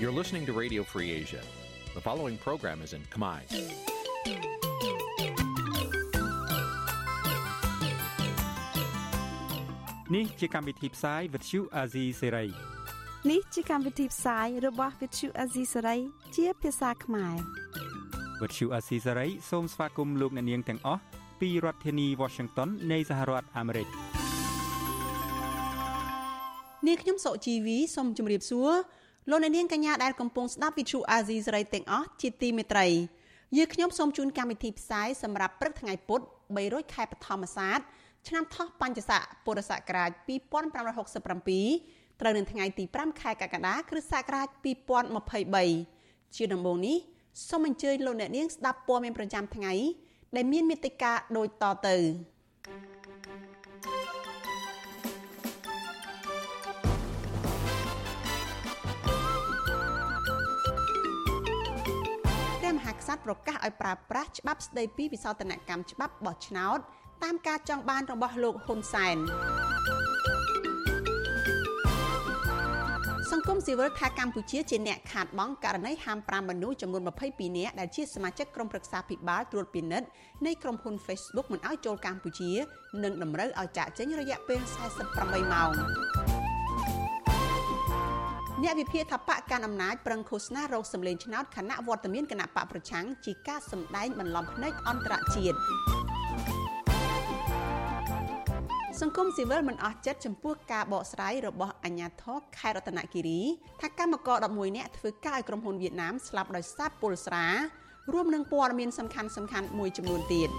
You're listening to Radio Free Asia. The following program is in Khmer. នេះជាកម្មវិធីផ្សាយ Vuthu Azizi Serai នេះជាកម្មវិធីផ្សាយរបស់ Vuthu Azizi Serai ជាភាសាខ្មែរ Vuthu Azizi Serai សូមស្វាគមន៍លោកអ្នកនាងទាំងអស់ពីរដ្ឋធានី Washington នៃសហរដ្ឋអាមេរិកនាងខ្ញុំសុជីវីសូមជម្រាបសួរ លោកអ្នកនាងកញ្ញាដែលកំពុងស្ដាប់ Vuthu Azizi Serai ទាំងអស់ជាទីមេត្រីយើងខ្ញុំសូមជូនកម្មវិធីផ្សាយសម្រាប់ព្រឹកថ្ងៃពុធ300ខែបឋមសាទឆ្នាំថោះបញ្ញស័កពុរសករាជ2567ត្រូវនៅថ្ងៃទី5ខែកក្កដាគ្រិស្តសករាជ2023ជាដំបូងនេះសូមអញ្ជើញលោកអ្នកនាងស្ដាប់ព័ត៌មានប្រចាំថ្ងៃដែលមានមេត្តាដូចតទៅព្រះ សត្រប្រកាសឲ្យប្រើប្រាស់ច្បាប់ស្តីពីវិសោធនកម្មច្បាប់បោះឆ្នោតតាមការចង់បានរបស់លោកហ៊ុនសែនសង្គមស៊ីវិលថាកម្ពុជាជាអ្នកខាតបង់ករណីហាម5មនុស្សចំនួន22នាក់ដែលជាសមាជិកក្រុមប្រឹក្សាភិបាលត្រួតពិនិត្យនៃក្រុមហ៊ុន Facebook មិនឲ្យចូលកម្ពុជា និងតម្រូវឲ្យចាក់ចេញរយៈពេល48ម៉ោង អ្នកវិភាគថាបកកាន់អំណាចប្រឹងឃោសនារោគសម្លេងឆ្នោតគណៈវត្តមានគណៈបកប្រឆាំងជាការសម្ដែងបន្លំភ្នែកអន្តរជាតិសង្គមស៊ីវិលមិនអស់ចិត្តចំពោះការបកស្រាយរបស់អាជ្ញាធរខេត្តរតនគិរីថាកម្មករ11នាក់ធ្វើការឲ្យក្រុមហ៊ុនវៀតណាមស្លាប់ដោយសារពុលស្រារួមនឹងព័ត៌មានសំខាន់សំខាន់មួយចំនួនទៀត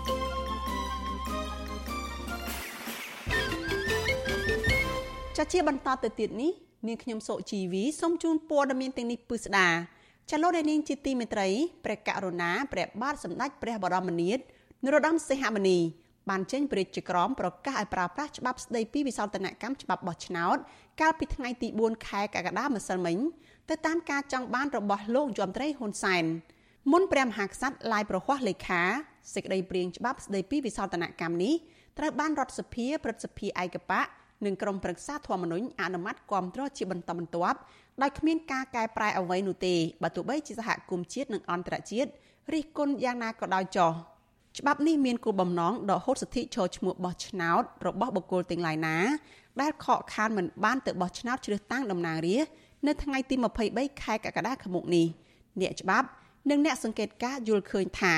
ចាជាបន្តទៅទៀតនេះ នាងខ្ញុំសុជីវីសូមជូនព័ត៌មានទាំងនេះពិស្ដាចលនានាងជាទីមេត្រីព្រះករុណាព្រះបាទសម្ដេចព្រះបរមនាថនរោត្តមសីហមុនីបានចេញព្រះរាជក្រមប្រកាសឲ្យប្រើប្រាស់ច្បាប់ស្តីពីវិសោធនកម្មច្បាប់បោះឆ្នោតកាលពីថ្ងៃទី4ខែកក្កដាម្សិលមិញទៅតាមការចង់បានរបស់លោកយមត្រីហ៊ុនសែនមុនព្រះមហាក្សត្រឡាយប្រហ័សលេខាសេចក្តីព្រាងច្បាប់ស្តីពីវិសោធនកម្មនេះត្រូវបានរដ្ឋសភាព្រឹទ្ធសភាឯកបៈ និងក្រុមប្រឹក្សាធម្មនុញ្ញអនុម័តគាំទ្រជាបន្តបន្ទាប់ដោយគ្មានការកែប្រែអ្វីនោះទេបើទោះបីជាសហគមន៍ជាតិនិងអន្តរជាតិរិះគន់យ៉ាងណាក៏ដោយចោះច្បាប់នេះមានគោលបំណងដកហូតសិទ្ធិចូលឈ្មោះបោះឆ្នោតរបស់បុគ្គលទាំងឡាយណា ដែលខកខានមិនបានទៅបោះឆ្នោតជ្រើសតាំងតំណាងរាស្ត្រនៅថ្ងៃទី23ខែកក្កដាខាងមុខនេះអ្នកច្បាប់និងអ្នកសង្កេតការយល់ឃើញថា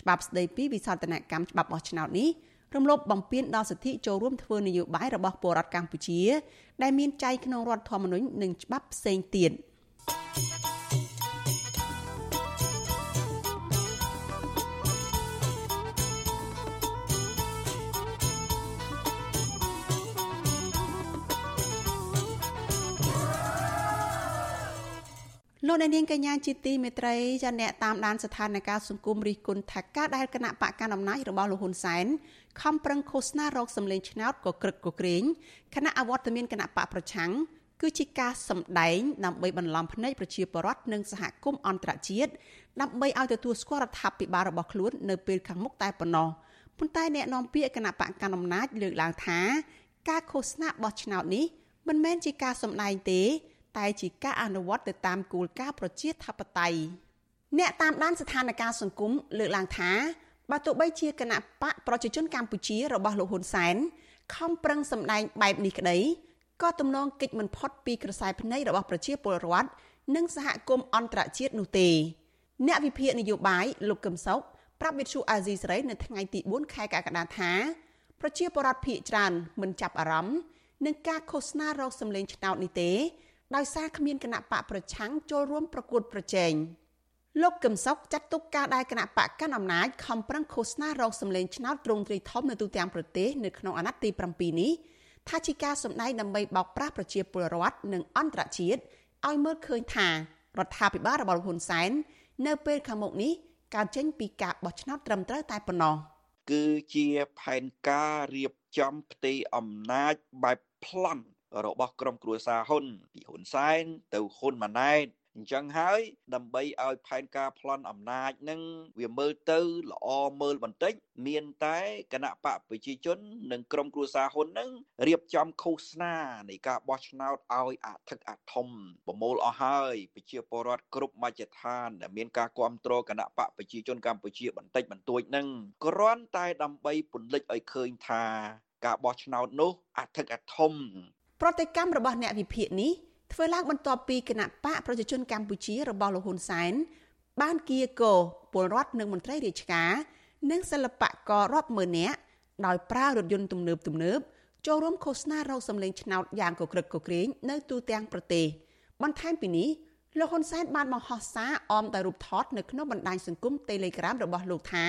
ច្បាប់ស្តីពីវិសោធនកម្មច្បាប់បោះឆ្នោតនេះ រំលោភបំពានដល់សិទ្ធិចូលរួមធ្វើនយោបាយរបស់ពលរដ្ឋកម្ពុជា ដែលមានចែងក្នុងរដ្ឋធម្មនុញ្ញនិងច្បាប់ផ្សេងទៀត។ លោកអ្នកនាងកញ្ញាជាទីមេត្រីចាអ្នកតាមដានស្ថានភាពសង្គមរិះគន់ថាការដែលគណៈបកកណ្ដាលអំណាចរបស់លោកហ៊ុនសែនខំប្រឹងឃោសនារកសម្លេងឆ្នោតក៏ក្រឹកក៏ក្រែងគណៈអវត្តមានគណៈបកប្រឆាំងគឺជាការសម្ដែងដើម្បីបន្លំភ្នែកប្រជាពលរដ្ឋនិងសហគមន៍អន្តរជាតិដើម្បីឲ្យទទួលស្គាល់រដ្ឋាភិបាលរបស់ខ្លួននៅពេលខាងមុខតែប៉ុណ្ណោះប៉ុន្តែអ្នកនាំពាក្យគណៈបកកណ្ដាលអំណាចលើកឡើងថា ការឃោសនាបោះឆ្នោតនេះមិនមែនជាការសម្ដែងទេ តែជាការអនុវត្តទៅតាមគោលការណ៍ប្រជាធិបតេយ្យអ្នកតាមដានស្ថានភាពសង្គមលើកឡើងថាបើទោះបីជាគណៈបកប្រជាជនកម្ពុជារបស់លោកហ៊ុនសែនខំប្រឹងសម្ដែងបែបនេះក្តីក៏ទំនងកិច្ចមិនផុតពីក្រសែភ្នែករបស់ប្រជាពលរដ្ឋនិងសហគមន៍អន្តរជាតិនោះទេ អ្នកវិភាគនយោបាយលោកកឹមសុខប្រាប់វិទ្យុអាស៊ីសេរីនៅថ្ងៃទី4ខែកក្កដាថាប្រជាពលរដ្ឋភៀកច្រើនមិនចាប់អារម្មណ៍នឹងការឃោសនារោគសម្លេងឆ្នោតនេះទេ ដោយសារគ្មានគណៈបកប្រឆាំងចូលរួមប្រកួតប្រជែងលោកកឹមសុខចាត់ទុកការដែលគណៈបកកាន់អំណាចខំប្រឹងឃោសនារោគសម្លេងឆ្នោតត្រង់ត្រីធំនៅទូទាំងប្រទេសនៅក្នុងអាណត្តិទី7នេះថាជាការសម្ដែងដើម្បីបោកប្រាស់ប្រជាពលរដ្ឋនិងអន្តរជាតិឲ្យមើលឃើញថារដ្ឋាភិបាលរបស់ហ៊ុនសែននៅពេលខាងមុខនេះការចេញពីការបោះឆ្នោតត្រឹមត្រូវតែប៉ុណ្ណោះគឺជាផែនការរៀបចំផ្ទៃអំណាចបែបប្លន់ របស់ក្រុមគ្រួសារហ៊ុនពីហ៊ុនសែនទៅហ៊ុនម៉ាណែតអញ្ចឹងហើយដើម្បីឲ្យផែនការប្លន់អំណាចនឹងវាមើលទៅល្អមើលបន្តិច មានតែគណៈបកប្រជាជន និងក្រុមគ្រួសារហ៊ុននឹងរៀបចំឃោសនានៃការបោះឆ្នោតឲ្យអធិកអធមប្រមូលអស់ហើយប្រជាពលរដ្ឋគ្រប់មជ្ឈដ្ឋានដែលមានការគ្រប់គ្រងគណៈបកប្រជាជនកម្ពុជាបន្តិចបន្តួចនឹងគ្រាន់តែដើម្បីពន្លិចឲ្យឃើញថាការបោះឆ្នោតនោះអធិកអធម ប្រតិកម្មរបស់អ្នកវិភាគនេះធ្វើឡើងបន្ទាប់ពីគណៈបកប្រជាជនកម្ពុជារបស់លោកហ៊ុនសែនបានគៀកោពលរដ្ឋនិងមន្ត្រីរាជការនិងសិល្បកររាប់ម៉ឺននាក់ដោយប្រើរថយន្តទំនើបទំនើបចូលរួមឃោសនារោគសម្លេងឆ្នោតយ៉ាងកក្រឹកកក្រែងនៅទូទាំងប្រទេសបន្ថែមពីនេះលោកហ៊ុនសែនបានបង្ហោះសារអមដោយរូបថតនៅក្នុងបណ្ដាញសង្គម Telegram របស់លោកថា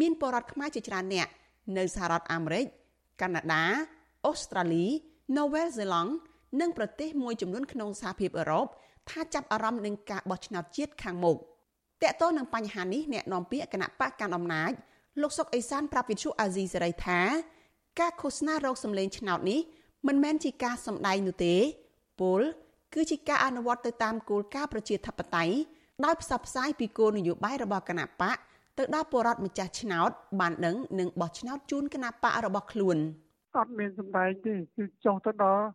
មានពលរដ្ឋខ្មែរជាច្រើនអ្នកនៅសហរដ្ឋអាមេរិកកាណាដាអូស្ត្រាលី នូវែលសេឡង់និងប្រទេសមួយចំនួនក្នុងសហភាពអឺរ៉ុបថាចាប់អារម្មណ៍នឹងការបោះឆ្នោតជាតិខាងមុខតកតទៅនឹងបញ្ហានេះអ្នកនាំពាក្យគណៈបកកណ្ដាលអំណាចលោកសុកអេសានប្រាប់វិទ្យុអាស៊ីសេរីថាការឃោសនារោគសម្លេងឆ្នោតនេះមិនមែនជាការសម្ដែងនោះទេពលគឺជាការអនុវត្តទៅតាមគោលការណ៍ប្រជាធិបតេយ្យដោយផ្សព្វផ្សាយពីគោលនយោបាយរបស់គណៈបកទៅដល់ពលរដ្ឋម្ចាស់ឆ្នោតបានដឹងនិងបោះឆ្នោតជូនគណៈបករបស់ខ្លួន អត់មានសម្ដែងទេគឺចុះទៅដល់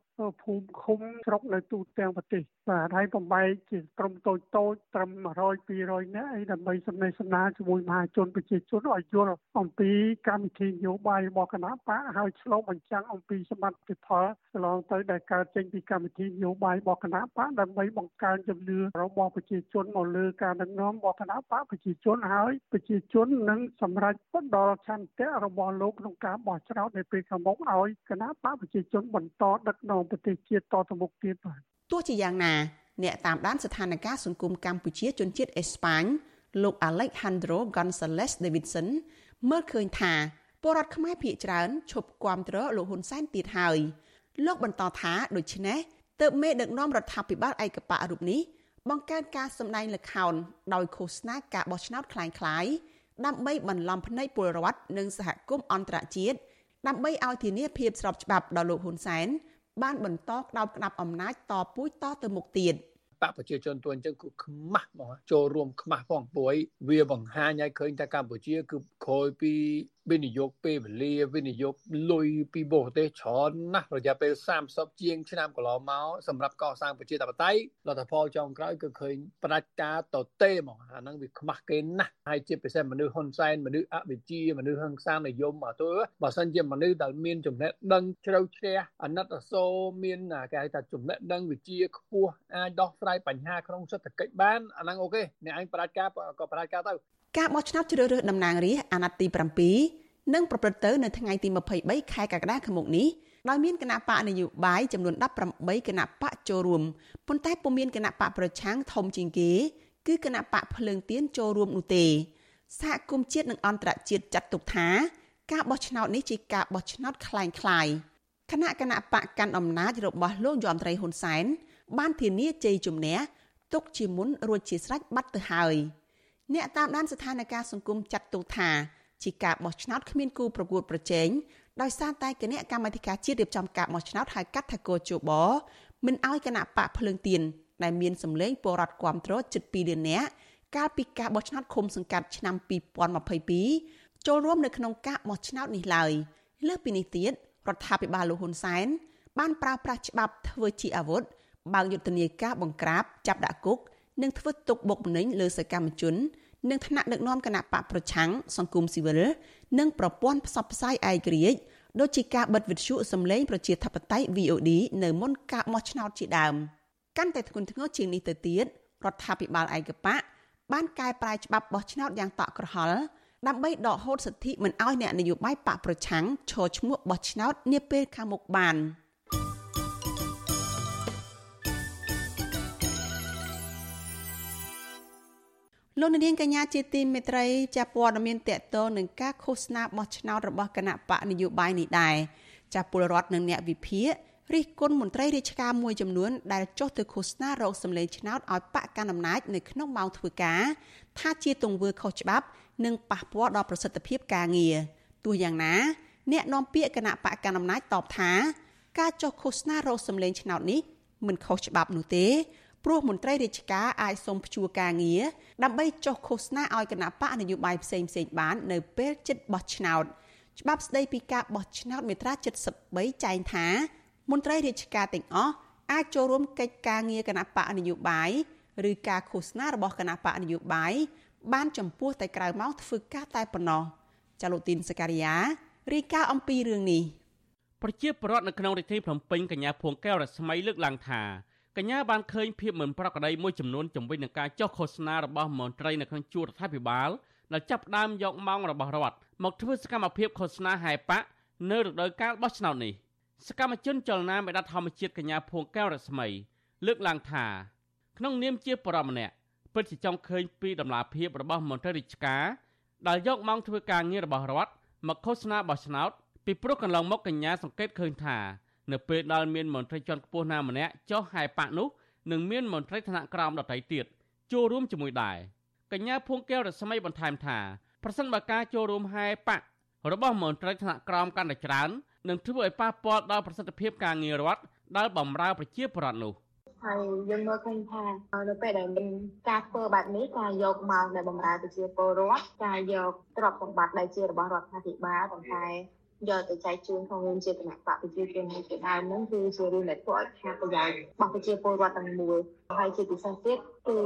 ភូមិឃុំស្រុកនៅទូទាំងប្រទេសបាទហើយបំបែកជាក្រុមតូចតូចត្រឹម100 200នាក់អីដើម្បីសម្ដែងសម្ដាជាមួយមហាជនប្រជាជនឲ្យយល់អំពីកម្មវិធីនយោបាយរបស់គណៈបកហើយឆ្លុះបញ្ចាំងអំពីសមត្ថភាពកន្លងទៅដែលកើតចេញពីកម្មវិធីនយោបាយរបស់គណៈបកដើម្បីបង្កើនជំនឿរបស់ប្រជាជនមកលើការដឹកនាំរបស់គណៈបកប្រជាជនហើយប្រជាជននឹងសម្រេចផ្ដល់ឆន្ទៈរបស់លោកក្នុងការបោះឆ្នោតនៅពេលខាងមុខឲ្យគណៈបកប្រជាជនបន្តដឹកនាំប្រទេសជាតិតទៅមុខទៀតបាទទោះជាយ៉ាងណាអ្នកតាមដានស្ថានភាពសង្គមកម្ពុជាជនជាតិអេស្ប៉ាញលោក Alejandro Gonzalez Davidson មើលឃើញថាពលរដ្ឋខ្មែរភាគច្រើនឈប់គាំទ្រលោកហ៊ុនសែនទៀតហើយលោកបន្តថាដូច្នេះទើបមេដឹកនាំរដ្ឋាភិបាលឯកបៈរូបនេះបង្កើនការសម្ដែងល្ខោនដោយឃោសនាការបោះឆ្នោតคล้ายៗដើម្បីបន្លំភ្នែកពលរដ្ឋនិងសហគមន៍អន្តរជាតិដើម្បីឲ្យធានាភាពស្របច្បាប់ដល់លោកហ៊ុនសែន បានបន្តក្តោបក្តាប់អំណាចតពូជតទៅមុខទៀតបកប្រជាជនទួអញ្ចឹងគឺខ្មាស់ហ្មងចូលរួមខ្មាស់ផងព្រោះវាបង្ហាញឲ្យឃើញថាកម្ពុជាគឺក្រោយពីវិនិយោគពេលវេលាវិនិយោគលុយពីបរទេសច្រើនណាស់រយៈពេល30ជាងឆ្នាំកន្លងមកសម្រាប់កសាងប្រជាធិបតេយ្យលទ្ធផលចុងក្រោយគឺឃើញផ្ដាច់ការតទេហ្មងអាហ្នឹងវាខ្មាស់គេណាស់ហើយជាពិសេសមនុស្សហ៊ុនសែនមនុស្សអវិជ្ជាមនុស្សហឹង្សានិយមមកទៅបើសិនជាមនុស្សដែលមានចំណេះដឹងជ្រៅជ្រះអាណិតអាសូរមានគេហៅថាចំណេះដឹងវិជ្ជាខ្ពស់អាចដោះស្រាយបញ្ហាក្នុងសេដ្ឋកិច្ចបានអាហ្នឹងអូខេអ្នកឯងផ្ដាច់ការក៏ផ្ដាច់ការទៅ ការបោះឆ្នោតជ្រើសរើសតំណាងរាស្ត្រអាណត្តិទី7នឹងប្រព្រឹត្តទៅនៅថ្ងៃទី23ខែកក្កដាខាងមុខនេះដោយមានគណៈបកនយោបាយចំនួន18គណៈបកចូលរួមប៉ុន្តែពុំមានគណៈបកប្រឆាំងធំជាងគេគឺគណៈបកភ្លើងទៀនចូលរួមនោះទេសហគមន៍ជាតិនិងអន្តរជាតិចាត់ទុកថា ការបោះឆ្នោតនេះជាការបោះឆ្នោតคล้ายៗគណៈគណៈបកកាន់អំណាចរបស់លោកយមត្រីហ៊ុនសែនបានធានាជ័យជំនះទុកជាមុនរួចជាស្រេចបាត់ទៅហើយ។ អ្នកតាមដានស្ថានភាពសង្គមចាត់ទុកថាជាការបោះឆ្នោតគ្មានគូប្រកួតប្រជែងដោយសារតែគណៈកម្មាធិការជាតិរៀបចំការបោះឆ្នោតហៅកាត់ថាកោជបមិនអោយគណៈបកភ្លើងទៀនដែលមានសម្លេងពលរដ្ឋគ្រប់គ្រងជិត2លាននាក់កាលពីការបោះឆ្នោតឃុំសង្កាត់ឆ្នាំ2022ចូលរួមនៅក្នុងការបោះឆ្នោតនេះឡើយលើសពីនេះទៀតរដ្ឋាភិបាលលោកហ៊ុនសែនបានប្រើប្រាស់ច្បាប់ធ្វើជាអាវុធបើកយុទ្ធនាការបង្ក្រាបចាប់ដាក់គុក និងធ្វើទុកបុកម្នេញលើសកម្មជន និងថ្នាក់ដឹកនាំគណៈបកប្រឆាំងសង្គមស៊ីវិលនិងប្រព័ន្ធផ្សព្វផ្សាយឯករាជ្យដូចជាការបិទវិទ្យុសំឡេងប្រជាធិបតេយ្យ VOD នៅមុនការបោះឆ្នោតជាដើមកាន់តែធ្ងន់ធ្ងរជាងនេះទៅទៀតរដ្ឋាភិបាលឯកបកបានកែប្រែច្បាប់បោះឆ្នោតយ៉ាងតក់ក្រហល់ដើម្បីដកហូតសិទ្ធិមិនឲ្យអ្នកនយោបាយបកប្រឆាំងឈរឈ្មោះបោះឆ្នោតនាពេលខាងមុខបាន។ លោកនាងកញ្ញាជាទីមេត្រីចាព័ត៌មានតកតនឹងការឃោសនាបោះឆ្នោតរបស់គណៈបកនយោបាយនេះដែរចាពលរដ្ឋនិងអ្នកវិភាគរិះគន់មន្ត្រីរាជការមួយចំនួនដែលចុះទៅឃោសនារោគសម្លេងឆ្នោតឲ្យបកកណ្ដាលអំណាចនៅក្នុងម៉ោងធ្វើការថាជាទង្វើខុសច្បាប់ និងប៉ះពាល់ដល់ប្រសិទ្ធភាពការងារទោះយ៉ាងណា អ្នកនាំពាក្យគណៈបកកណ្ដាលអំណាចតបថា ការចុះឃោសនារោគសម្លេងឆ្នោតនេះមិនខុសច្បាប់នោះទេ ព្រោះមន្ត្រីរាជការអាចសុំព្យួរការងារដើម្បីចុះឃោសនាឲ្យគណៈបកនយោបាយផ្សេងផ្សេងបាននៅពេលជិតបោះឆ្នោតច្បាប់ស្ដីពីការបោះឆ្នោតមាត្រា73ចែងថា មន្ត្រីរាជការទាំងអស់អាចចូលរួមកិច្ចការងារគណៈបកនយោបាយឬការឃោសនារបស់គណៈបកនយោបាយបានចំពោះតែក្រៅម៉ោងធ្វើការតែប៉ុណ្ណោះចាលូទីនសការីយ៉ារាយការណ៍អំពីរឿងនេះប្រជាពលរដ្ឋនៅក្នុងរាជធានីភ្នំពេញកញ្ញាភួងកែវរស្មីលើកឡើងថា កញ្ញាបានឃើញភាពមិនប្រក្រតីមួយចំនួនជំវិញនឹងការចុះឃោសនារបស់មន្ត្រីនៅក្នុងជួររដ្ឋាភិបាលដែលចាប់ផ្ដើមយកម៉ោងរបស់រដ្ឋមកធ្វើសកម្មភាពឃោសនាហែប៉ាក់នៅរដូវកាលបោះឆ្នោតនេះសកម្មជនចលនាមេដាធម្មជាតិកញ្ញាភួងកែវរស្មីលើកឡើងថាក្នុងនាមជាបរិមម្នាក់ពិតជាចង់ឃើញពីដំណាភាពរបស់មន្ត្រីរាជការដែលយកម៉ោងធ្វើការងាររបស់រដ្ឋមកឃោសនាបោះឆ្នោតពីព្រោះកន្លងមកកញ្ញាសង្កេតឃើញថា នៅពេលដែលមានមន្ត្រីជាន់ខ្ពស់ណាម្នាក់ចុះហែប៉ាក់នោះនឹងមានមន្ត្រីថ្នាក់ក្រោមដទៃទៀតចូលរួមជាមួយដែរកញ្ញាភួងកែវរស្មីបន្ថែមថាប្រសិនបើការចូលរួមហែប៉ាក់របស់មន្ត្រីថ្នាក់ក្រោមកាន់តែច្រើននឹងធ្វើឲ្យប៉ះពាល់ដល់ប្រសិទ្ធភាពការងាររដ្ឋដែលបម្រើប្រជាពលរដ្ឋនោះហើយយើងមើលឃើញថានៅពេលដែលមានការធ្វើបែបនេះការយកមកដែលបម្រើប្រជាពលរដ្ឋការយកទ្រព្យសម្បត្តិដែលជារបស់រដ្ឋាភិបាលប៉ុន្តែ យកទៅចែកជូនក្នុងនាមជាគណៈបកប្រជាជននេះជាដើមហ្នឹងគឺជារឿងដែលធ្វើឲ្យខាតប្រយោជន៍របស់ប្រជាពលរដ្ឋទាំងមូលហើយជាពិសេសទៀតគឺ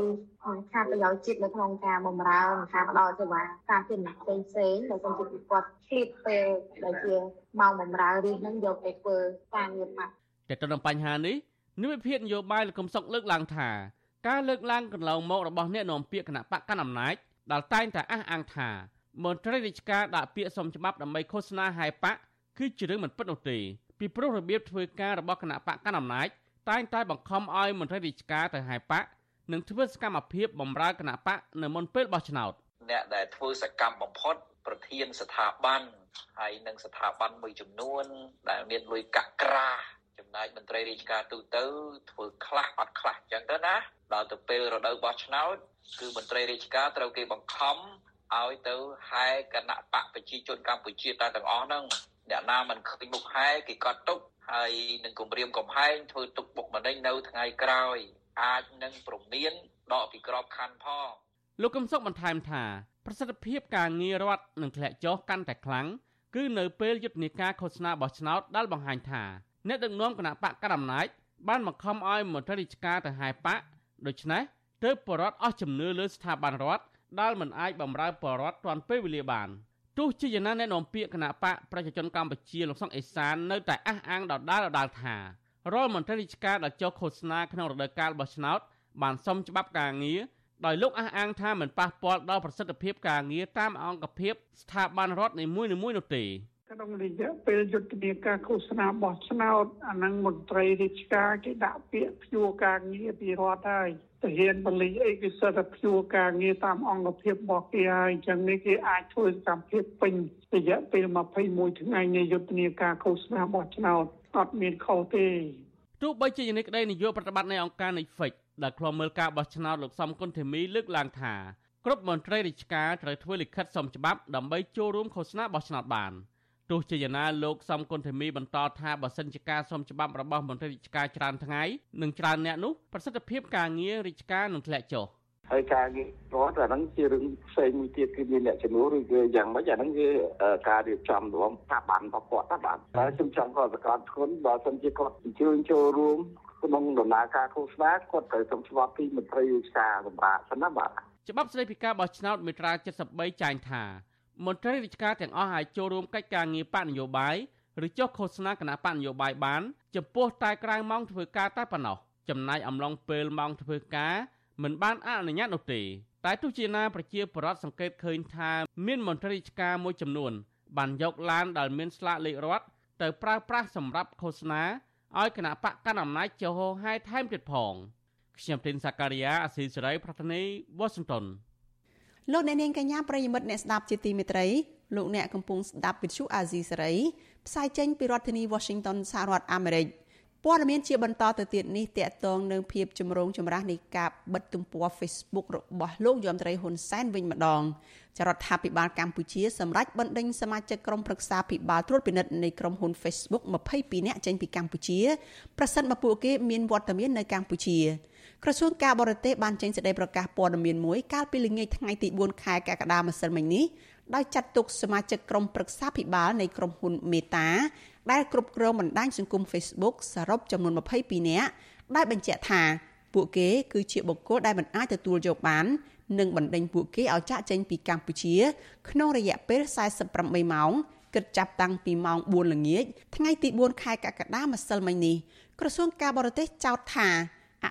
ខាតប្រយោជន៍ជាតិនៅក្នុងការបម្រើនិងការផ្ដល់សេវាការពារផ្សេងផ្សេងដែលសំជាគាត់ឆ្លៀតពេលដែលជាម៉ោងបម្រើរៀនហ្នឹងយកទៅធ្វើការងារបាត់តែទៅនឹងបញ្ហានេះនិវិភាននយោបាយលោកកំសុកលើកឡើងថាការលើកឡើងកន្លងមករបស់អ្នកនាំពាក្យគណៈបកកណ្ដាលអំណាចដែលតែងតែអះអាងថា មន្ត្រីរាជការដាក់ពាក្យសុំច្បាប់ដើម្បីឃោសនាហែប៉ាក់គឺជារឿងមិនពិតនោះទេពីព្រោះរបៀបធ្វើការរបស់គណៈបកកណ្ដាលអំណាចតែងតែបង្ខំឲ្យមន្ត្រីរាជការទៅហែប៉ាក់និងធ្វើសកម្មភាពបម្រើគណៈបកនៅមុនពេលបោះឆ្នោតអ្នកដែលធ្វើសកម្មបំផុតប្រធានស្ថាប័នហើយនិងស្ថាប័នមួយចំនួន ដែលមានលុយកាក់ក្រាចំណែកមន្ត្រីរាជការទូទៅ ធ្វើខ្លះអត់ខ្លះអញ្ចឹងទៅណាដល់ទៅពេលរដូវបោះឆ្នោតគឺមន្ត្រីរាជការត្រូវគេបង្ខំ ឲ្យទៅហែគណៈបកប្រជាជនកម្ពុជាតែទាំងអស់ហ្នឹងអ្នកណាមិនឃើញមុខហែគេកត់ទុកហើយនឹងគម្រាមកំហែងធ្វើទុកបុកម្នេញនៅថ្ងៃក្រោយ អាចនឹងប្រមានដកពីក្របខ័ណ្ឌផងលោកកឹមសុខបន្ថែមថាប្រសិទ្ធភាពការងាររដ្ឋនឹងធ្លាក់ចុះកាន់តែខ្លាំងគឺនៅពេលយុទ្ធនាការឃោសនាបោះឆ្នោតដែលបង្ហាញថាអ្នកដឹកនាំគណៈបកកណ្ដាលអំណាចបានបង្ខំឲ្យមន្ត្រីរាជការទៅហែបកដូច្នេះទើបបរដ្ឋអស់ជំនឿលើស្ថាប័នរដ្ឋ ដែលមិនអាចបម្រើបរដ្ឋទាន់ពេលវេលាបានទោះជាយ៉ាងណាអ្នកនាំពាក្យគណៈបកប្រជាជនកម្ពុជាលោកសុកអេសាននៅតែអះអាងដដាលដដាលថារាល់មន្ត្រីរាជការដែលចុះឃោសនាក្នុងរដូវកាលបោះឆ្នោតបានសុំច្បាប់ការងារដោយលោកអះអាងថាមិនប៉ះពាល់ដល់ប្រសិទ្ធភាពការងារតាមអង្គភាពស្ថាប័នរដ្ឋនីមួយៗនោះទេ ក្នុងរយៈពេលយុទ្ធនាការឃោសនាបោះឆ្នោតអានឹងមន្ត្រីរាជការគេដាក់ពាក្យព្យួរការងារពីរដ្ឋហើយទាហានបលិអីគេសិតតែព្យួរការងារតាមអង្គភាពរបស់គេហើយអញ្ចឹងនេះគេអាចធ្វើសកម្មភាពពេញរយៈពេល21ថ្ងៃនៃយុទ្ធនាការឃោសនាបោះឆ្នោតអត់មានខុសទេទោះបីជាយ៉ាងនេះក្តីនាយកប្រតិបត្តិនៃអង្គការ Netflix ដែលខ្លំមើលការបោះឆ្នោតលោកសំគុណធីមីលើកឡើងថាគ្រប់មន្ត្រីរាជការត្រូវធ្វើលិខិតសុំច្បាប់ដើម្បីចូលរួមឃោសនាបោះឆ្នោតបាន។ ទោះជាយ៉ាងណាលោកសំគុណធីមីបន្តថាបើសិនជាការសុំច្បាប់របស់មន្ត្រីរាជការច្រើនថ្ងៃនិងច្រើនអ្នកនោះប្រសិទ្ធភាពការងាររាជការនឹងធ្លាក់ចុះហើយការងាររដ្ឋអាហ្នឹងជារឿងផ្សេងមួយទៀតគឺមានអ្នកជំនួសឬគឺយ៉ាងម៉េចអាហ្នឹងគឺការរៀបចំរំថាបានរបស់គាត់ណាបាទហើយខ្ញុំចង់គាត់ប្រកាសគុណបើសិនជាគាត់អញ្ជើញចូលរួមក្នុងដំណើរការឃោសនាគាត់ត្រូវសុំច្បាប់ពីមន្ត្រីរាជការសម្រាប់សិនណាបាទច្បាប់ស្តីពីការបោះឆ្នោតមាត្រា73ចែងថា មន្ត្រីរាជការទាំងអស់អាចចូលរួមកិច្ចការងារបកនយោបាយឬចុះឃោសនាគណៈបកនយោបាយបាន ចំពោះតែក្រៅម៉ោងធ្វើការតែប៉ុណ្ណោះចំណាយអំឡុងពេលម៉ោងធ្វើការមិនបានអនុញ្ញាតនោះទេតែទោះជាណាប្រជាពលរដ្ឋសង្កេតឃើញថាមានមន្ត្រីរាជការមួយចំនួន បានយកឡានដែលមានស្លាកលេខរដ្ឋទៅប្រើប្រាស់សម្រាប់ឃោសនាឲ្យគណៈបកកណ្ដាលអំណាចចុះហោហែថែមទៀតផងខ្ញុំទីនសាការីយ៉ាអស៊ីសេរីប្រធានីវ៉ាស៊ីនតោន លោកអ្នកនាងកញ្ញាប្រិយមិត្តអ្នកស្ដាប់ជាទីមេត្រីលោកអ្នកកំពុងស្ដាប់វិទ្យុអាស៊ីសេរីផ្សាយចេញពីរដ្ឋធានី Washington សហរដ្ឋអាមេរិកព័ត៌មានជាបន្តទៅទៀតនេះតកតងនឹងភាពចម្រូងចម្រាសនៃការបិទទំព័រ Facebook របស់លោកយមត្រីហ៊ុនសែនវិញម្ដងចរដ្ឋាភិបាលកម្ពុជាសម្រេចបណ្ដេញសមាជិកក្រុមប្រឹក្សាភិបាលត្រួតពិនិត្យនៃក្រុមហ៊ុន Facebook 22នាក់ចេញពីកម្ពុជាប្រសិនបើពួកគេមានវត្តមាននៅកម្ពុជា ក្រសួងការបរទេសបានចេញសេចក្តីប្រកាសព័ត៌មានមួយកាលពីល្ងាចថ្ងៃទី4ខែកក្កដាម្សិលមិញនេះដោយចាត់ទុកសមាជិកក្រុមប្រឹក្សាភិបាលនៃក្រុមហ៊ុនមេតាដែលគ្រប់គ្រងបណ្ដាញសង្គម Facebook សរុបចំនួន22នាក់ដែលបញ្ជាក់ថាពួកគេគឺជាបុគ្គលដែលមិនអាចទទួលយកបាននិងបណ្ដេញពួកគេឲ្យចាក់ចេញពីកម្ពុជា ក្នុងរយៈពេល48ម៉ោងគិតចាប់តាំងពីម៉ោង4ល្ងាចថ្ងៃទី4ខែកក្កដាម្សិលមិញនេះក្រសួងការបរទេសចោទថា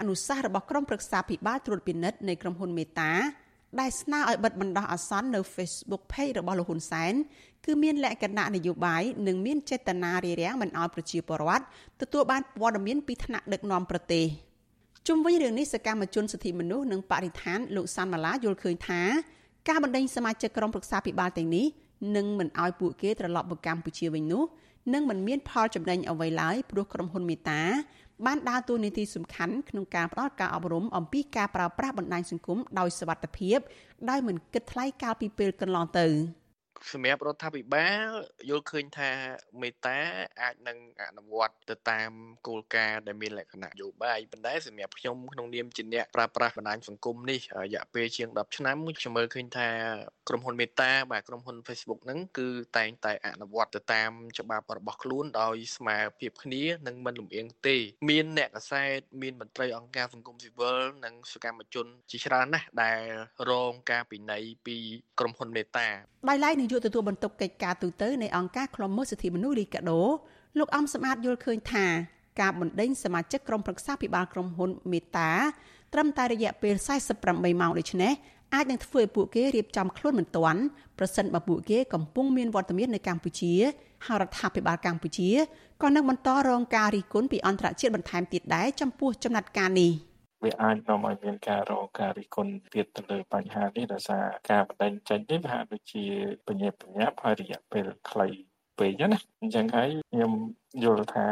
អនុសាសន៍របស់ក្រុមប្រឹក្សាភិបាលត្រួតពិនិត្យនៃក្រុមហ៊ុនមេតាដែលស្នើឲ្យបិទបណ្ដោះអាសន្ននៅ Facebook Page របស់លោកហ៊ុនសែនគឺមានលក្ខណៈនយោបាយនិងមានចេតនារារាំងមិនឲ្យប្រជាពលរដ្ឋទទួលបានព័ត៌មានពីថ្នាក់ដឹកនាំប្រទេសជុំវិញរឿងនេះសកម្មជនសិទ្ធិមនុស្សនិងបរិស្ថានលោកសាន់ម៉ាឡាយល់ឃើញថាការបណ្ដេញសមាជិកក្រុមប្រឹក្សាភិបាលទាំងនេះនឹងមិនឲ្យពួកគេត្រឡប់មកកម្ពុជាវិញនោះនឹងមិនមានផលចំណេញអ្វីឡើយព្រោះក្រុមហ៊ុនមេតា បានដើរតួនាទីសំខាន់ក្នុងការផ្តល់ការអប់រំអំពីការប្រើប្រាស់បណ្ដាញសង្គមដោយសវត្ថិភាពដោយមិនគិតថ្លៃកាលពីពេលកន្លងទៅ។ សម្រាប់រដ្ឋាភិបាលយល់ឃើញថាមេតាអាចនឹងអនុវត្តទៅតាមគោលការណ៍ដែលមានលក្ខណៈនយោបាយប៉ុន្តែសម្រាប់ខ្ញុំក្នុងនាមជាអ្នកប្រើប្រាស់បណ្ដាញសង្គមនេះរយៈពេលជាង10ឆ្នាំខ្ញុំមើលឃើញថាក្រុមហ៊ុនមេតាបាទក្រុមហ៊ុន Facebook ហ្នឹងគឺតែងតែអនុវត្តទៅតាមច្បាប់របស់ខ្លួនដោយស្មើភាពគ្នានិងមិនលំអៀងទេ មានអ្នកកសែតមានមន្ត្រីអង្គការសង្គមស៊ីវិលនិងសកម្មជនជាច្រើនណាស់ដែលរងការពិន័យពីក្រុមហ៊ុនមេតាដោយឡែកនាយកទទួលបន្ទុកកិច្ចការទូតនៃអង្គការឃ្លាំមើលសិទ្ធិមនុស្សលីកាដូលោកអំសំអាតយល់ឃើញថាការបណ្ដេញសមាជិកក្រុមប្រឹក្សាពិបាលក្រុមហ៊ុនមេតាត្រឹមតែរយៈពេល48ម៉ោងដូចនេះអាចនឹងធ្វើឲ្យពួកគេរៀបចំខ្លួនមិនទាន់ប្រសិនបើពួកគេកំពុងមានវត្តមាននៅកម្ពុជាហើយរដ្ឋាភិបាលកម្ពុជាក៏នឹងបន្តរងការរិះគន់ពីអន្តរជាតិបន្ថែមទៀតដែរចំពោះចំណាត់ការនេះ វាអាចនាំឲ្យមានការរងការរិះគន់ទៀតទៅលើបញ្ហានេះដោយសារការបណ្ដេញចេញនេះវាហាក់ដូចជាបញ្ញាបញ្ញាប់ហើយរយៈពេលខ្លីពេកណាអញ្ចឹងហើយខ្ញុំយល់ថា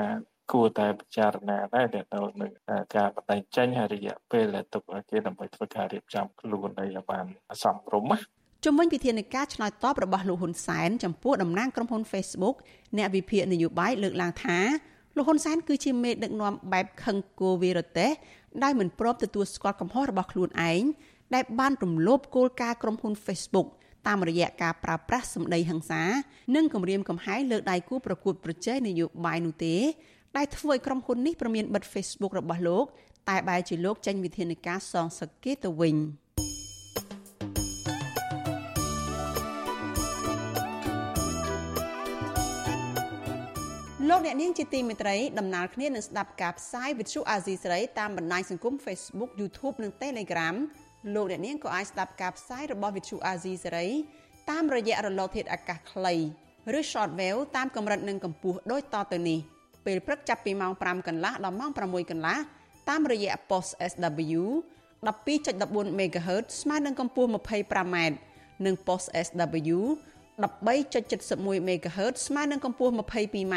គួរតែពិចារណាដែរទៅនឹងការបណ្ដេញចេញហើយរយៈពេលដែលទុកឲ្យគេដើម្បីធ្វើការរៀបចំខ្លួនឲ្យបានសមរម្យណាជំវិញវិធានការឆ្លើយតបរបស់លោកហ៊ុនសែនចំពោះតំណាងក្រុមហ៊ុន Facebook អ្នកវិភាគនយោបាយលើកឡើងថាលោកហ៊ុនសែនគឺជាមេដឹកនាំបែបខឹងគោវីរតេស ដែលមិនព្រមទទួលស្គាល់កំហុសរបស់ខ្លួនឯងដែលបានរំលោភគោលការណ៍ក្រុមហ៊ុន Facebook តាមរយៈការប្រើប្រាស់សម្ដីហិង្សា និងគំរាមកំហែងលើដៃគូប្រកួតប្រជែងនយោបាយនោះទេ ដែលធ្វើឲ្យក្រុមហ៊ុននេះប្រមានបិទ Facebook របស់លោក តែបែរជាលោកចេញវិធានការសងសឹកគេទៅវិញ លោកអ្នកនាងជាទីមេត្រីដំណើរគ្នានឹងស្ដាប់ការផ្សាយវិទ្យុអាស៊ីសេរីតាមបណ្ដាញសង្គម Facebook YouTube និង Telegram លោកអ្នកនាងក៏អាចស្ដាប់ការផ្សាយរបស់វិទ្យុអាស៊ីសេរីតាមរយៈរលកធាតុអាកាសខ្លីឬ Shortwave តាមកម្រិតនិងកម្ពស់ដូចតទៅនេះ។ពេលព្រឹកចាប់ពីម៉ោង5កន្លះដល់ម៉ោង6កន្លះតាមរយៈ post SW 12.14 MHz ស្មើនឹងកម្ពស់ 25m និង post SW 13.71 MHz ស្មើនឹងកម្ពស់ 22m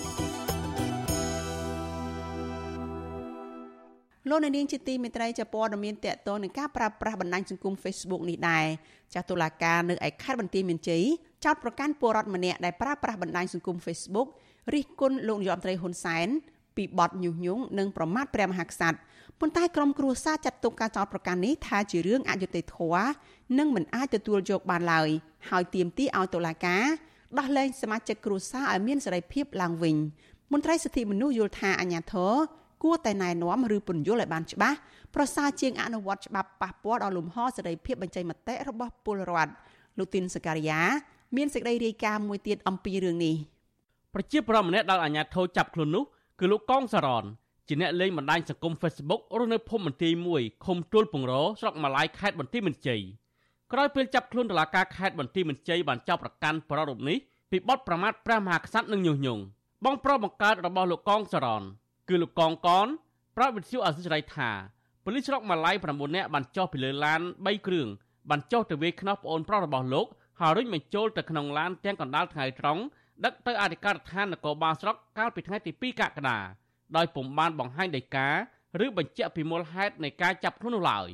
លោកនាងជាទីមេត្រីជាព័ត៌មានតកតនឹងការប្រើប្រាស់បណ្ដាញសង្គម Facebook នេះដែរចាស់តុលាការនៅឯខេត្តបន្ទាយមានជ័យចោទប្រកាន់ពលរដ្ឋម្នាក់ដែលប្រើប្រាស់បណ្ដាញសង្គម Facebook រិះគន់លោកនាយរដ្ឋមន្ត្រីហ៊ុនសែនពីបទញុះញង់និងប្រមាថព្រះមហាក្សត្រប៉ុន្តែក្រុមគ្រួសារចាត់ទុកការចោទប្រកាន់នេះថាជារឿងអយុត្តិធម៌និងមិនអាចទទួលយកបានឡើយហើយទាមទារឲ្យតុលាការដោះលែងសមាជិកគ្រួសារឲ្យមានសេរីភាពឡើងវិញមន្ត្រីសិទ្ធិមនុស្សយល់ថាអាញាធរ គួរតែណែនាំឬពន្យល់ឲ្យបានច្បាស់ប្រសើរជាងអនុវត្តច្បាប់ប៉ះពាល់ដល់លំហសេរីភាពបញ្ចេញមតិរបស់ពលរដ្ឋលោកទីនសការីយ៉ាមានសេចក្តីរាយការណ៍មួយទៀតអំពីរឿងនេះប្រជាប្រដ្ឋម្នាក់ដែលអាញាធរចាប់ខ្លួននោះគឺលោកកងសារ៉នជាអ្នកលេងបណ្ដាញសង្គម Facebook រស់នៅភូមិមន្ទីរមួយឃុំទួលពងរស្រុកម៉ាឡៃខេត្តបន្ទាយមានជ័យកក្រោយពេលចាប់ខ្លួនតុលាការខេត្តបន្ទាយមានជ័យបានចោទប្រកាន់ប្ររូបនេះពីបទប្រមាថព្រះមហាក្សត្រនិងញុះញង់បងប្រុសបង្កើតរបស់លោកកងសរន គឺលោកកងកនប្រាប់វិទ្យុអសិរ័យថាប៉ូលីសស្រុកម៉ាឡៃ9នាក់បានចុះពីលើឡាន3គ្រឿងបានចុះទៅវាយខ្នោះប្អូនប្រុសរបស់លោកហើយរុញបញ្ចូលទៅក្នុងឡានទាំងកណ្ដាលថ្ងៃត្រង់ដឹកទៅអធិការដ្ឋាននគរបាលស្រុកកាលពីថ្ងៃទី2កក្កដាដោយពុំបានបង្ហាញដីកាឬបញ្ជាក់ពីមូលហេតុនៃការចាប់ខ្លួននោះឡើយ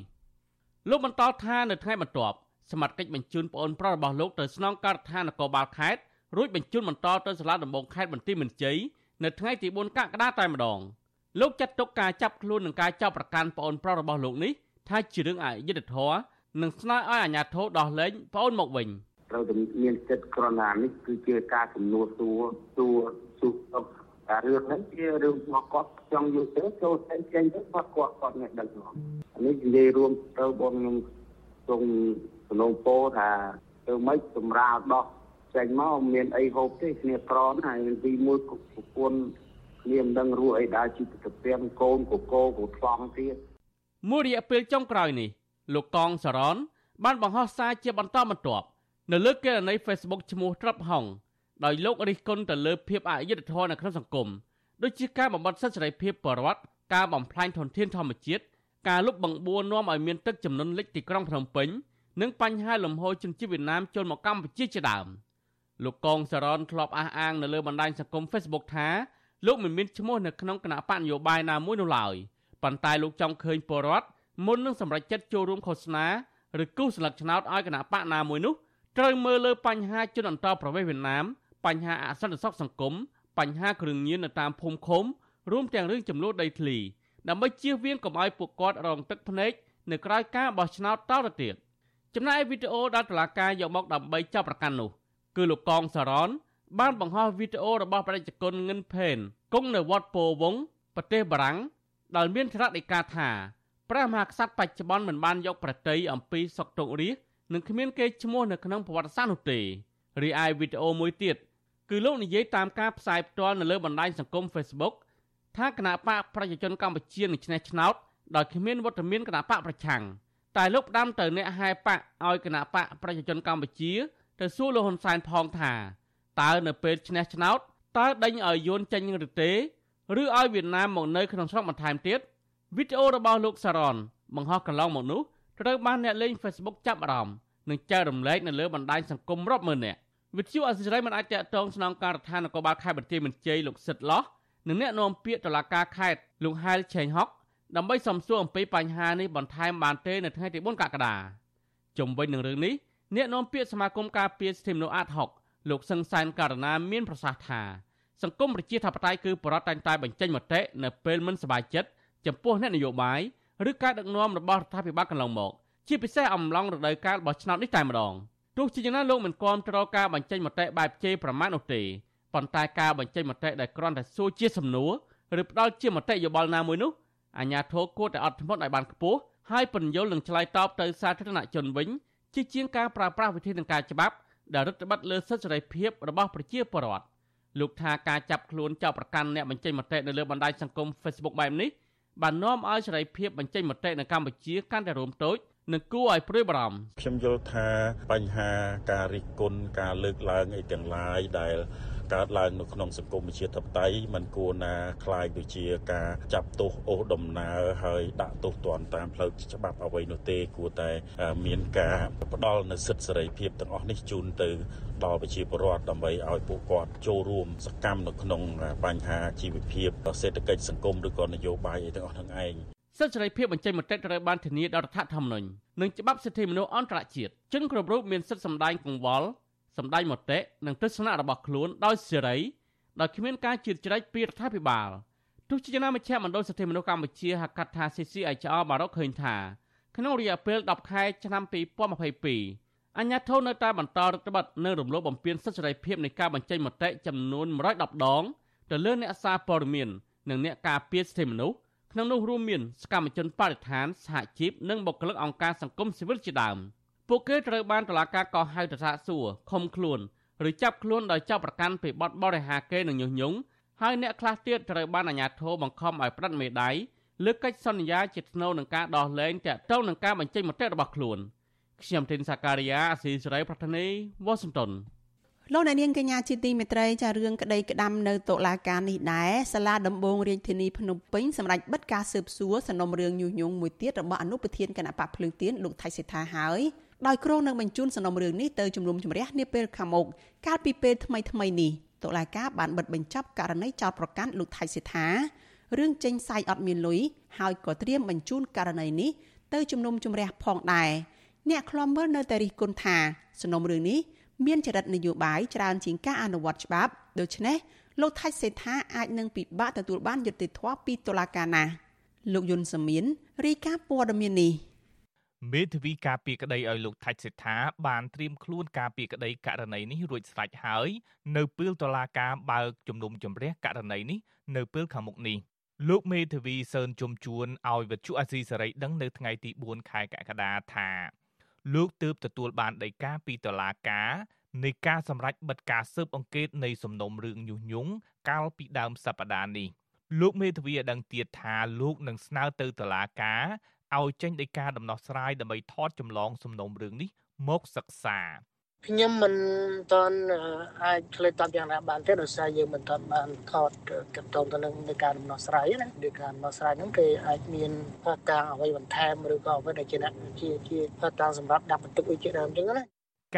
លោកបន្តថានៅថ្ងៃបន្ទាប់សមត្ថកិច្ចបញ្ជូនប្អូនប្រុសរបស់លោកទៅស្នងការដ្ឋាននគរបាលខេត្តរួចបញ្ជូនបន្តទៅសាលាដំបងខេត្តបន្ទាយមានជ័យ នៅថ្ងៃទី4កក្កដាតែម្ដងលោកចាត់ទុកការចាប់ខ្លួននិងការចាប់ប្រកាន់ប្អូនប្រុសរបស់លោកនេះថាជារឿងអយុត្តិធម៌និងស្នើឲ្យអាជ្ញាធរដោះលែងប្អូនមកវិញត្រូវតែមានចិត្តក្រណានេះគឺជាការចំនួនសួរសួរសុខទុក្ខតែរឿងហ្នឹងជារឿងរបស់គាត់ចង់យកទៅចូលតែចេញទៅគាត់គាត់គាត់អ្នកដឹងមកនេះនិយាយរួមទៅបងខ្ញុំទ្រង់សំណងពោថាទៅមិនសម្រាលដោះ ចេញមកមានអីហូបទេគ្នាក្រណាហើយទីមួយប្រពន្ធគ្នាមិនដឹងរស់អីដែរជីវិតទៅទាំងកូនកកោកថ្លង់ទៀតមួយរយៈពេលចុងក្រោយនេះលោកកងសរន បានបង្ហោះសារជាបន្តបន្ទាប់នៅលើកេរនី Facebook ឈ្មោះត្រាប់ហុងដោយលោករិះគន់ទៅលើភាពអយុត្តិធម៌នៅក្នុងសង្គមដូចជាការបំបត្តិសិទ្ធិសេរីភាពបរិវត្តការបំផ្លាញធនធានធម្មជាតិការលុបបង្បួរនាំឲ្យមានទឹកចំនួនលិចទីក្រុងភ្នំពេញនិងបញ្ហាលំហូរជនជាតិវៀតណាមចូលមកកម្ពុជាជាដើម លោកកងសរនធ្លាប់អះអាងនៅលើបណ្ដាញសង្គម Facebook ថាលោកមិនមានឈ្មោះនៅក្នុងគណៈបកនយោបាយណាមួយនោះឡើយប៉ុន្តែលោកចង់ឃើញពលរដ្ឋមុននឹងសម្រេចចិត្តចូលរួមឃោសនាឬគូសស្លឹកឆ្នោតឲ្យគណៈបកណាមួយនោះត្រូវមើលលើបញ្ហាជនអន្តោប្រវេសន៍វៀតណាមបញ្ហាអសន្តិសុខសង្គមបញ្ហាគ្រឿងញៀននៅតាមភូមិឃុំរួមទាំងរឿងចំនួនដីធ្លីដើម្បីជៀសវាងកុំឲ្យពួកគាត់រងទឹកភ្នែកនៅក្រៅការបោះឆ្នោតតទៅទៀតចំណែកវីដេអូដែលតុលាការយកមកដើម្បីចាប់ប្រកាន់នោះ គឺលោកកងសរនបានបង្ហោះវីដេអូរបស់ប្រជាជនងិនផេនគង់នៅវត្តពោវងប្រទេសបារាំងដែលមានថ្នាក់ដីកាថាព្រះមហាក្សត្របច្ចុប្បន្នមិនបានយកប្រតិយអំពីសុកទុករាជនិងគ្មានគេឈ្មោះនៅក្នុងប្រវត្តិសាស្ត្រនោះទេរីឯវីដេអូមួយទៀតគឺលោកនិយាយតាមការផ្សាយផ្ទាល់នៅលើបណ្ដាញសង្គម Facebook ថាគណៈបកប្រជាជនកម្ពុជានឹងឈ្នះឆ្នោតដោយគ្មានវត្តមានគណៈបកប្រឆាំងតែលោកផ្ដាំទៅអ្នកហែបកឲ្យគណៈបកប្រជាជនកម្ពុជា ទៅសួរលោកហ៊ុនសែនផងថាតើនៅពេលឈ្នះឆ្នោតតើដេញឲ្យយួនចេញឬទេឬឲ្យវៀតណាមមកនៅក្នុងស្រុកបន្ថែមទៀតវីដេអូរបស់លោកសារ៉នបង្ហោះកន្លងមកនោះត្រូវបានអ្នកលេង Facebook ចាប់អារម្មណ៍និងចែករំលែកនៅលើបណ្ដាញសង្គមរាប់ម៉ឺននាក់វិទ្យុអសិរ័យមិនអាចតកតងស្នងការដ្ឋាននគរបាលខេត្តបន្ទាយមានជ័យលោកសិតឡោះនិងអ្នកនាំពាក្យតុលាការខេត្តលោកហែលឆេងហុកដើម្បីសំសួរអំពីបញ្ហានេះបន្ថែមបានទេនៅថ្ងៃទី4កក្កដាជុំវិញនឹងរឿងនេះ អ្នកនាំពាក្យសមាគមការពារសិទ្ធិមនុស្សអាតហុកលោកសឹងសែនករណាមានប្រសាសន៍ថាសង្គមប្រជាធិបតេយ្យគឺបរិបទតែងតែបញ្ចេញមតិនៅពេលមិនសប្បាយចិត្តចំពោះអ្នកនយោបាយឬការដឹកនាំរបស់រដ្ឋាភិបាលកន្លងមកជាពិសេសអំឡុងរដូវកាលបោះឆ្នោតនេះតែម្ដងទោះជាយ៉ាងណាលោកមិនគាំទ្រការបញ្ចេញមតិបែបជេរប្រមាថនោះទេប៉ុន្តែការបញ្ចេញមតិដែលគ្រាន់តែសួរជាសំណួរឬផ្ដល់ជាមតិយោបល់ណាមួយនោះអាជ្ញាធរគួរតែអត់ធ្មត់ឲ្យបានខ្ពស់ហើយពន្យល់និងឆ្លើយតបទៅសាធារណជនវិញ ជាជាងការប្រើប្រាស់វិធីនឹងការច្បាប់ដែលរដ្ឋបတ်លើសិទ្ធិសេរីភាពរបស់ប្រជាពលរដ្ឋលោកថាការចាប់ខ្លួនចោទប្រកាន់អ្នកបញ្ចេញមតិនៅលើបណ្ដាញសង្គម Facebook បែបនេះបាននាំឲ្យសេរីភាពបញ្ចេញមតិនៅកម្ពុជាកាន់តែរួមតូចនិងគួរឲ្យព្រួយបារម្ភខ្ញុំយល់ថាបញ្ហាការរិះគន់ការលើកឡើងអីទាំងឡាយដែល កើតឡើងនៅក្នុងសង្គមជាតិធិបតេយ្យมันគួរណាខ្លាយដូចជាការចាប់ទោសអូសដំណើរហើយដាក់ទោសទណ្ឌតាមផ្លូវច្បាប់អ្វីនោះទេគួរតែមានការផ្ដល់នូវសិទ្ធិសេរីភាពទាំងអស់នេះជូនទៅដល់ប្រជាពលរដ្ឋដើម្បីឲ្យពួកគាត់ចូលរួមសកម្មនៅក្នុងបញ្ហាជីវភាពសេដ្ឋកិច្ចសង្គមឬក៏នយោបាយអីទាំងអស់ហ្នឹងឯងសិទ្ធិសេរីភាពបញ្ចេញមតិត្រូវបានធានាដោយរដ្ឋធម្មនុញ្ញនិងច្បាប់សិទ្ធិមនុស្សអន្តរជាតិជនគ្រប់រូបមានសិទ្ធិសម្ដែងកង្វល់ សម្ដែងមតិនិងទស្សនៈរបស់ខ្លួនដោយសេរីដោយគ្មានការជឿជ្រែកពីរដ្ឋាភិបាលទោះជាយ៉ាងណាមជ្ឈមណ្ឌលសិទ្ធិមនុស្សកម្ពុជាហៅកាត់ថា CCHR បានរកឃើញថាក្នុងរយៈពេល10ខែឆ្នាំ2022អញ្ញាធននៅតែបន្តរដ្ឋបတ်និងរំលោភបំពានសិទ្ធិសេរីភាពនៃការបញ្ចេញមតិចំនួន110ដងទៅលើអ្នកសារព័ត៌មាននិងអ្នកការពារសិទ្ធិមនុស្សក្នុងនោះរួមមានសកម្មជនបរិស្ថានសហជីពនិងបុគ្គលិកអង្គការសង្គមស៊ីវិលជាដើម។ ពួកគេត្រូវបានតុលាការកោះហៅទៅសាកសួរឃុំខ្លួនឬចាប់ខ្លួនដោយចាប់ប្រកាន់ពីបទបរិហាកេរនិងញុះញង់ហើយអ្នកខ្លះទៀតត្រូវបានអាជ្ញាធរបង្ខំឲ្យផ្តិតមេដៃលើកិច្ចសន្យាជាថ្នូវនឹងការដោះលែងតាក់ទងនឹងការបញ្ចេញមតិរបស់ខ្លួនខ្ញុំទីនសាការីយ៉ាអស៊ីសេរីប្រធានីវ៉ាស៊ីនតោនលោកអ្នកនាងកញ្ញាជាទីមេត្រីចារឿងក្តីក្តាំនៅតុលាការនេះដែរសាលាដំបងរាជធានីភ្នំពេញសម្រាប់បិទការស៊ើបសួរសំណុំរឿងញុះញង់មួយទៀតរបស់អនុប្រធានគណៈបកភ្លើងទៀនលោកថៃសិដ្ឋាហើយ ដោយគ្រងនឹងបញ្ជូនសំណុំរឿងនេះទៅជំនុំជម្រះនាពេលខាងមុខកាលពីពេលថ្មីថ្មីនេះតុលាការបានបិទបញ្ចប់ករណីចោទប្រកាន់លោកថៃសិដ្ឋារឿងចេញសាយអត់មានលុយហើយក៏ត្រៀមបញ្ជូនករណីនេះទៅជំនុំជម្រះផងដែរអ្នកខ្លំមើលនៅតែរិះគន់ថាសំណុំរឿងនេះមានចរិតនយោបាយច្រើនជាងការអនុវត្តច្បាប់ដូច្នេះលោកថៃសេដ្ឋាអាចនឹងពិបាកទទួលបានយុត្តិធម៌ពីតុលាការណាលោកយុនសមៀនរាយការណ៍ព័ត៌មាននេះ មេធាវីការពីក្តីឲ្យលោកថាច់សេដ្ឋាបានត្រៀមខ្លួនការពីក្តីករណីនេះរួចស្រេចហើយនៅពេលតុលាការបើកជំនុំជម្រះករណីនេះនៅពេលខាងមុខនេះលោកមេធាវីសឿនជុំជួនឲ្យវិទ្យុអាស៊ីសេរីដឹងនៅថ្ងៃទី4ខែកក្កដាថាលោកទើបទទួលបានដីកាពីតុលាការនៃការសម្រេចបិទការស៊ើបអង្កេតនៃសំណុំរឿងញុះញង់កាលពីដើមសប្តាហ៍នេះលោកមេធាវីឲ្យដឹងទៀតថាលោកនឹងស្នើទៅតុលាការ ឲ្យចេញដីកាដំណោះស្រាយដើម្បីថតចម្លងសំណុំរឿងនេះមកសិក្សាខ្ញុំមិនទាន់អាចឆ្លើយតបយ៉ាងណាបានទេដោយសារយើងមិនទាន់បានថតកតងទៅនឹងនៃការដំណោះស្រាយណានៃការដំណោះស្រាយហ្នឹងគេអាចមានផាត់តាំងអ្វីបន្ថែមឬក៏អ្វីដែលជាជាជាផាត់តាំងសម្រាប់ដាក់បន្ទុកអីជាដើមអញ្ចឹងណា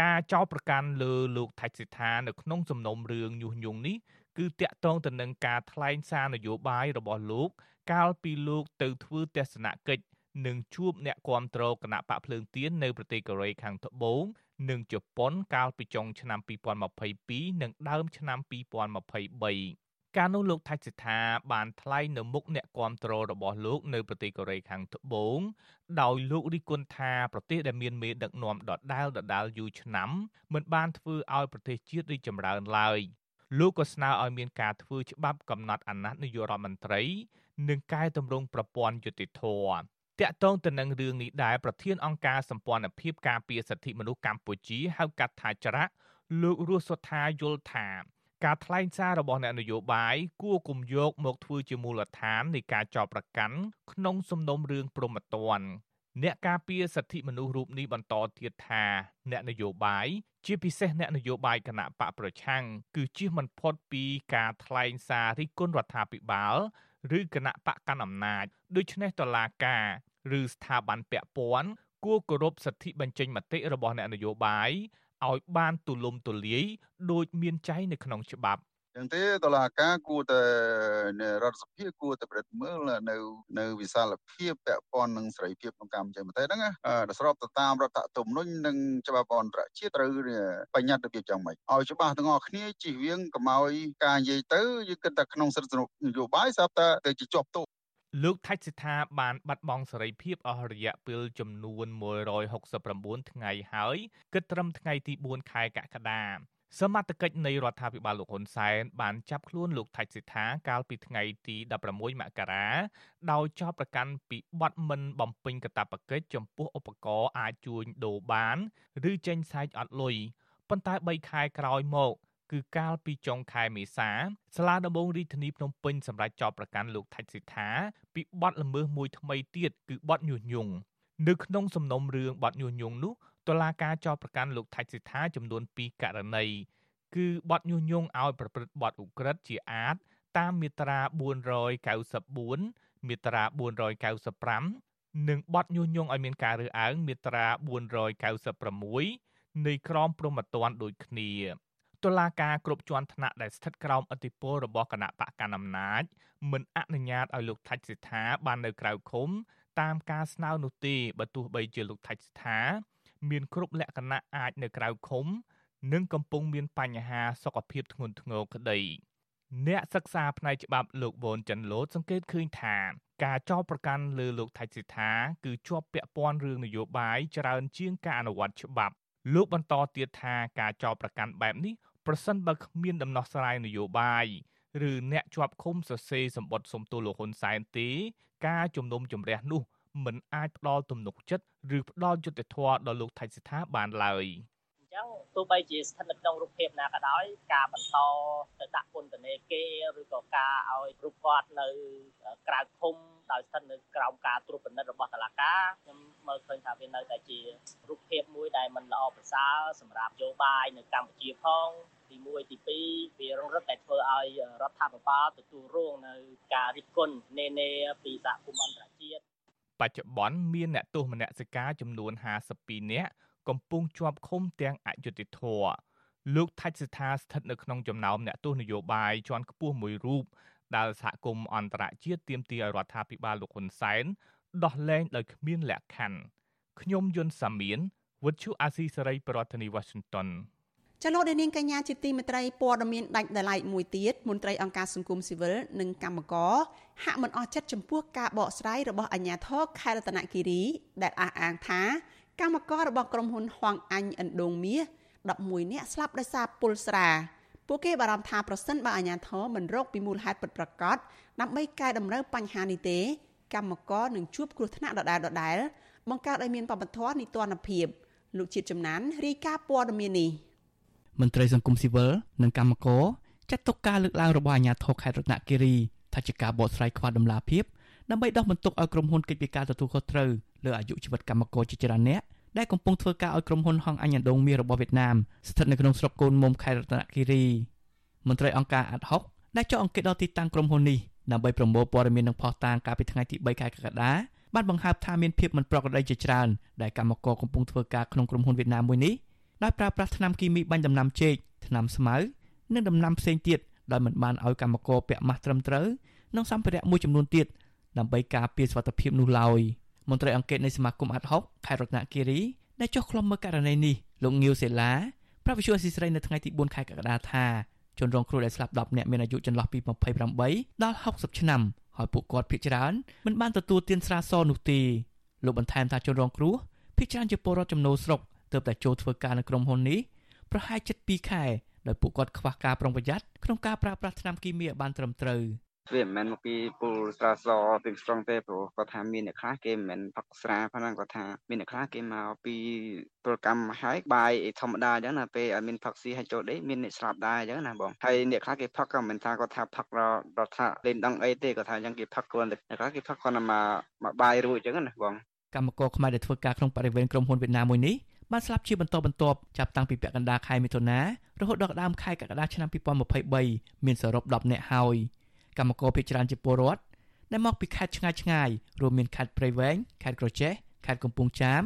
ការចោទប្រកាន់លើលោកថៃសិដ្ឋានៅក្នុងសំណុំរឿងញុះញង់នេះគឺតាក់ទងទៅនឹងការថ្លែងសារនយោបាយរបស់លោក កាលពីលោកទៅធ្វើទស្សនកិច្ច នឹងជួបអ្នកគាំទ្រគណៈបកភ្លើងទៀននៅប្រទេសកូរ៉េខាងត្បូងនិងជប៉ុនកាលពីចុងឆ្នាំ2022និងដើមឆ្នាំ2023កាលនោះលោកថៃសិដ្ឋាបានថ្លែងនៅមុខអ្នកគាំទ្ររបស់លោកនៅប្រទេសកូរ៉េខាងត្បូងដោយលោករិះគន់ថាប្រទេសដែលមានមេដឹកនាំដដែលដដែលយូរឆ្នាំមិនបានធ្វើឲ្យប្រទេសជាតិរីកចម្រើនឡើយលោកក៏ស្នើឲ្យមានការធ្វើច្បាប់កំណត់អាណត្តិនាយករដ្ឋមន្ត្រីនិងកែតម្រង់ប្រព័ន្ធយុតិធធម៌ តាក់ទងទៅនឹងរឿងនេះដែរប្រធានអង្គការសម្ព័ន្ធភាពការពារសិទ្ធិមនុស្សកម្ពុជាហៅកាត់ថាច្រាក់លោករស់សុថាយល់ថាការថ្លែងសាររបស់អ្នកនយោបាយគួរគុំយកមកធ្វើជាមូលដ្ឋាននៃការចោទប្រកាន់ក្នុងសំណុំរឿងប្រមត្តនអ្នកការពារសិទ្ធិមនុស្សរូបនេះបន្តទៀតថាអ្នកនយោបាយជាពិសេសអ្នកនយោបាយគណៈបកប្រឆាំងគឺជៀសមិនផុតពីការថ្លែងសាររិះគន់រដ្ឋាភិបាលឬគណៈបកកណ្ដាលអំណាចដូច្នេះតឡាការ ឬស្ថាប័នពាក់ព័ន្ធគួរគោរពសិទ្ធិបញ្ចេញមតិរបស់អ្នកនយោបាយឲ្យបានទូលំទូលាយដោយមានចែងនៅក្នុងច្បាប់ចឹងទេតឡាការគួរតែរដ្ឋសភាគួរតែប្រតិមើលនៅនៅវិសាលភាពពាក់ព័ន្ធនឹងសេរីភាពក្នុងកម្មចេញមតិហ្នឹងដែលស្របទៅតាមរដ្ឋធម្មនុញ្ញនិងច្បាប់អន្តរជាតិត្រូវបញ្ញត្តិរបៀបយ៉ាងម៉េចឲ្យច្បាស់ទាំងអស់គ្នាជិះវៀងកុំឲ្យការនិយាយទៅយើងគិតតែក្នុងសិទ្ធិនយោបាយស្រាប់តែទៅជាជាប់ទោស លោកថៃសិដ្ឋាបានបាត់បង់សេរីភាពអស់រយៈពេលចំនួន169ថ្ងៃហើយគិតត្រឹមថ្ងៃទី4ខែកក្កដាសមត្ថកិច្ចនៃរដ្ឋាភិបាលលោកហ៊ុនសែនបានចាប់ខ្លួនលោកថៃសិដ្ឋាកាលពីថ្ងៃទី16មករាដោយចោទប្រកាន់ពីបទមិនបំពេញកាតព្វកិច្ចចំពោះឧបករណ៍អាចជួញដូរបាន ឬចេញសែកអត់លុយប៉ុន្តែ3ខែក្រោយមក គឺកាលពីចុងខែមេសាសាលាដំបងរាជធានីភ្នំពេញសម្រាប់ចោទប្រកាន់លោកថៃសិដ្ឋាពីបទល្មើសមួយថ្មីទៀតគឺបទញុះញង់នៅក្នុងសំណុំរឿងបទញុះញង់នោះតុលាការចោទប្រកាន់លោកថៃសិដ្ឋាចំនួន2ករណីគឺបទញុះញង់ឲ្យប្រព្រឹត្តបទឧក្រិដ្ឋជាអាតតាមមាត្រា494មាត្រា495និងបទញុះញង់ឲ្យមានការរើសអើងមាត្រា496នៃក្រមព្រហ្មទណ្ឌដូចគ្នា តុលាការគ្រប់ជាន់ថ្នាក់ដែលស្ថិតក្រោមអធិបតេយ្យរបស់គណៈបកកណ្ដាលអំណាចមិនអនុញ្ញាតឲ្យលោកថាច់សិដ្ឋាបាននៅក្រៅឃុំ តាមការស្នើនោះទេបើទោះបីជាលោកថាច់សិដ្ឋាមានគ្រប់លក្ខណៈអាចនៅក្រៅឃុំ និងកំពុងមានបញ្ហាសុខភាពធ្ងន់ធ្ងរក្តីអ្នកសិក្សាផ្នែកច្បាប់លោកវ៉ុនចិនលូតសង្កេតឃើញថាការចោទប្រកាន់លើលោកថៃសិដ្ឋាគឺជាប់ពាក់ព័ន្ធរឿងនយោបាយច្រើនជាងការអនុវត្តច្បាប់ លោកបន្តទៀតថាការចោទប្រកាន់បែបនេះ ប្រសិនបើគ្មានដំណោះស្រាយនយោបាយឬអ្នកជាប់ឃុំសរសេរសម្បត្តិសុំទោសលោកហ៊ុនសែនទេការជំនុំជម្រះនោះមិនអាចផ្ដល់ទំនុកចិត្តឬផ្ដល់យុត្តិធម៌ដល់លោកថៃសិដ្ឋាបានឡើយអញ្ចឹចឹងទោះបីជាស្ថិតនៅក្នុងរូបភាពណាក៏ដោយការបន្តទៅដាក់ពន្ធនាគារឬក៏ការឲ្យរូបគាត់នៅក្រៅឃុំដោយស្ថិតនៅក្រោមការត្រួតពិនិត្យរបស់តុលាការខ្ញុំមើលឃើញថាវានៅតែជារូបភាពមួយដែលមិនល្អប្រសើរសម្រាប់នយោបាយនៅកម្ពុជាផង ទី1ទី2វារងរឹតតែធ្វើឲ្យរដ្ឋាភិបាលទទួលរងនៅការរិះគន់នេនេពីសហគមន៍អន្តរជាតិបច្ចុប្បន្នមានអ្នកទោសមនសិការចំនួន52នាក់កំពុងជាប់ឃុំទាំងអយុធធរលោកថាច់សិដ្ឋាស្ថិតនៅក្នុងចំណោមអ្នកទោសនយោបាយជាន់ខ្ពស់មួយរូបដែលសហគមន៍អន្តរជាតិទាមទារឲ្យរដ្ឋាភិបាលលោកហ៊ុនសែនដោះលែងដោយគ្មានលក្ខខណ្ឌខ្ញុំយុនសាមៀនវិទ្យុអាស៊ីសេរីប្រធានាធិបតី Washington ចលនានាងកញ្ញាជាទីមេត្រីព័ត៌មានដាច់ដライមួយទៀតមន្ត្រីអង្គការសង្គមស៊ីវិលនិងកម្មករហាក់មិនអស់ចិត្តចំពោះការបកស្រាយរបស់អាជ្ញាធរខេត្តរតនគិរីដែលអះអាងថាកម្មកររបស់ក្រុមហ៊ុនហွန်អញឥណ្ឌូងមាស11នាក់ស្លាប់ដោយសារពុលស្រាពួកគេបារម្ភថាប្រសិនបើអាជ្ញាធរមិនរកពីមូលហេតុពិតប្រាកដដើម្បីកែតម្រូវបញ្ហានេះទេកម្មករនឹងជួបគ្រោះថ្នាក់ដដែលដដែលបង្កើតឲ្យមានបបធរនីតិរដ្ឋភាពលោកជាតិចំណានរាយការណ៍ព័ត៌មាននេះ មន្ត្រីសង្គមស៊ីវិលនិងកម្មករចាត់ទុកការលើកឡើងរបស់អាជ្ញាធរខេត្តរតនគិរីថាជាការបកស្រាយខ្វះដំណាភាពដើម្បីដោះបន្ទុកឲ្យក្រុមហ៊ុនកិច្ចពិការទទួលខុសត្រូវលើអាយុជីវិតកម្មករជាច្រើនអ្នកដែលកំពុងធ្វើការឲ្យក្រុមហ៊ុនហងអញ្ញដងមាសរបស់វៀតណាមស្ថិតនៅក្នុងស្រុកកូនមុំខេត្តរតនគិរីមន្ត្រីអង្គការអាត់ហុកដែលចុះអង្កេតដល់ទីតាំងក្រុមហ៊ុននេះដើម្បីប្រមូលព័ត៌មាននិងផុសតាងកាលពីថ្ងៃទី3ខែកក្កដាបានបង្ហើបថាមានភាពមិនប្រក្រតីជាច្រើនដែលកម្មករកំពុងធ្វើការក្នុងក្រុមហ៊ុនវៀតណាមមួយនេះ ដោយប្រើប្រាស់ថ្នាំគីមីបាញ់ដំណាំចេកថ្នាំស្មៅនិងដំណាំផ្សេងទៀតដោយមិនបានឲ្យកម្មករពាក់ម៉ាស់ត្រឹមត្រូវនិងសម្ភារៈមួយចំនួនទៀតដើម្បីការពារសុខភាពនោះឡើយមន្ត្រីអង្គការនៃសមាគមអាត់ហុកខេត្តរតនគិរីដែលចុះខ្លុំមើលករណីនេះលោកងៀវសេឡាប្រាប់វិសុយអស៊ីស្រីនៅថ្ងៃទី4ខែកក្កដាថាជនរងគ្រោះដែលស្លាប់10នាក់មានអាយុចន្លោះពី28ដល់60ឆ្នាំហើយពួកគាត់ភ័យច្រើនមិនបានទទួលទានស្រាសនោះទេលោកបន្ថែមថាជនរងគ្រោះភ័យច្រើនជាពលរដ្ឋចំណូលស្រុក ទើបតែចូលធ្វើការនៅក្រុមហ៊ុននេះប្រហែលជិត2ខែដោយពួកគាត់ខ្វះការប្រុងប្រយ័ត្នក្នុងការប្រើប្រាស់ថ្នាំគីមីឲ្យបានត្រឹមត្រូវវាមិនមែនមកពីពលស្រាសទាំងស្រុងទេព្រោះគាត់ថាមានអ្នកខ្លះគេមិនមែនផឹកស្រាផងហ្នឹងគាត់ថាមានអ្នកខ្លះគេមកពីពលកម្មហើយបាយធម្មតាអញ្ចឹងណាពេលឲ្យមានផឹកស៊ីឲ្យចូលដេកមានអ្នកស្លាប់ដែរអញ្ចឹងណាបងហើយអ្នកខ្លះគេផឹកក៏មិនថាគាត់ថាផឹករត់ថាលេងដងអីទេគាត់ថាអញ្ចឹងគេផឹកគាត់អ្នកខ្លះគេផឹកគាត់មកមកបាយរួចអញ្ចឹងណាបងកម្មករខ្មែរដែលធ្វើការក្នុងបរិវេណក្រុមហ៊ុនវៀតណាមមួយនេះ បានស្លាប់ជាបន្តបន្ទាប់ចាប់តាំងពីពាក់កណ្ដាលខែមិថុនារហូតដល់ដើមខែកក្កដាឆ្នាំ2023មានសរុប10នាក់ហើយកម្មករភាគច្រើនជាពលរដ្ឋដែលមកពីខេត្តឆ្ងាយឆ្ងាយរួមមានខេត្តព្រៃវែងខេត្តក្រចេះខេត្តកំពង់ចាម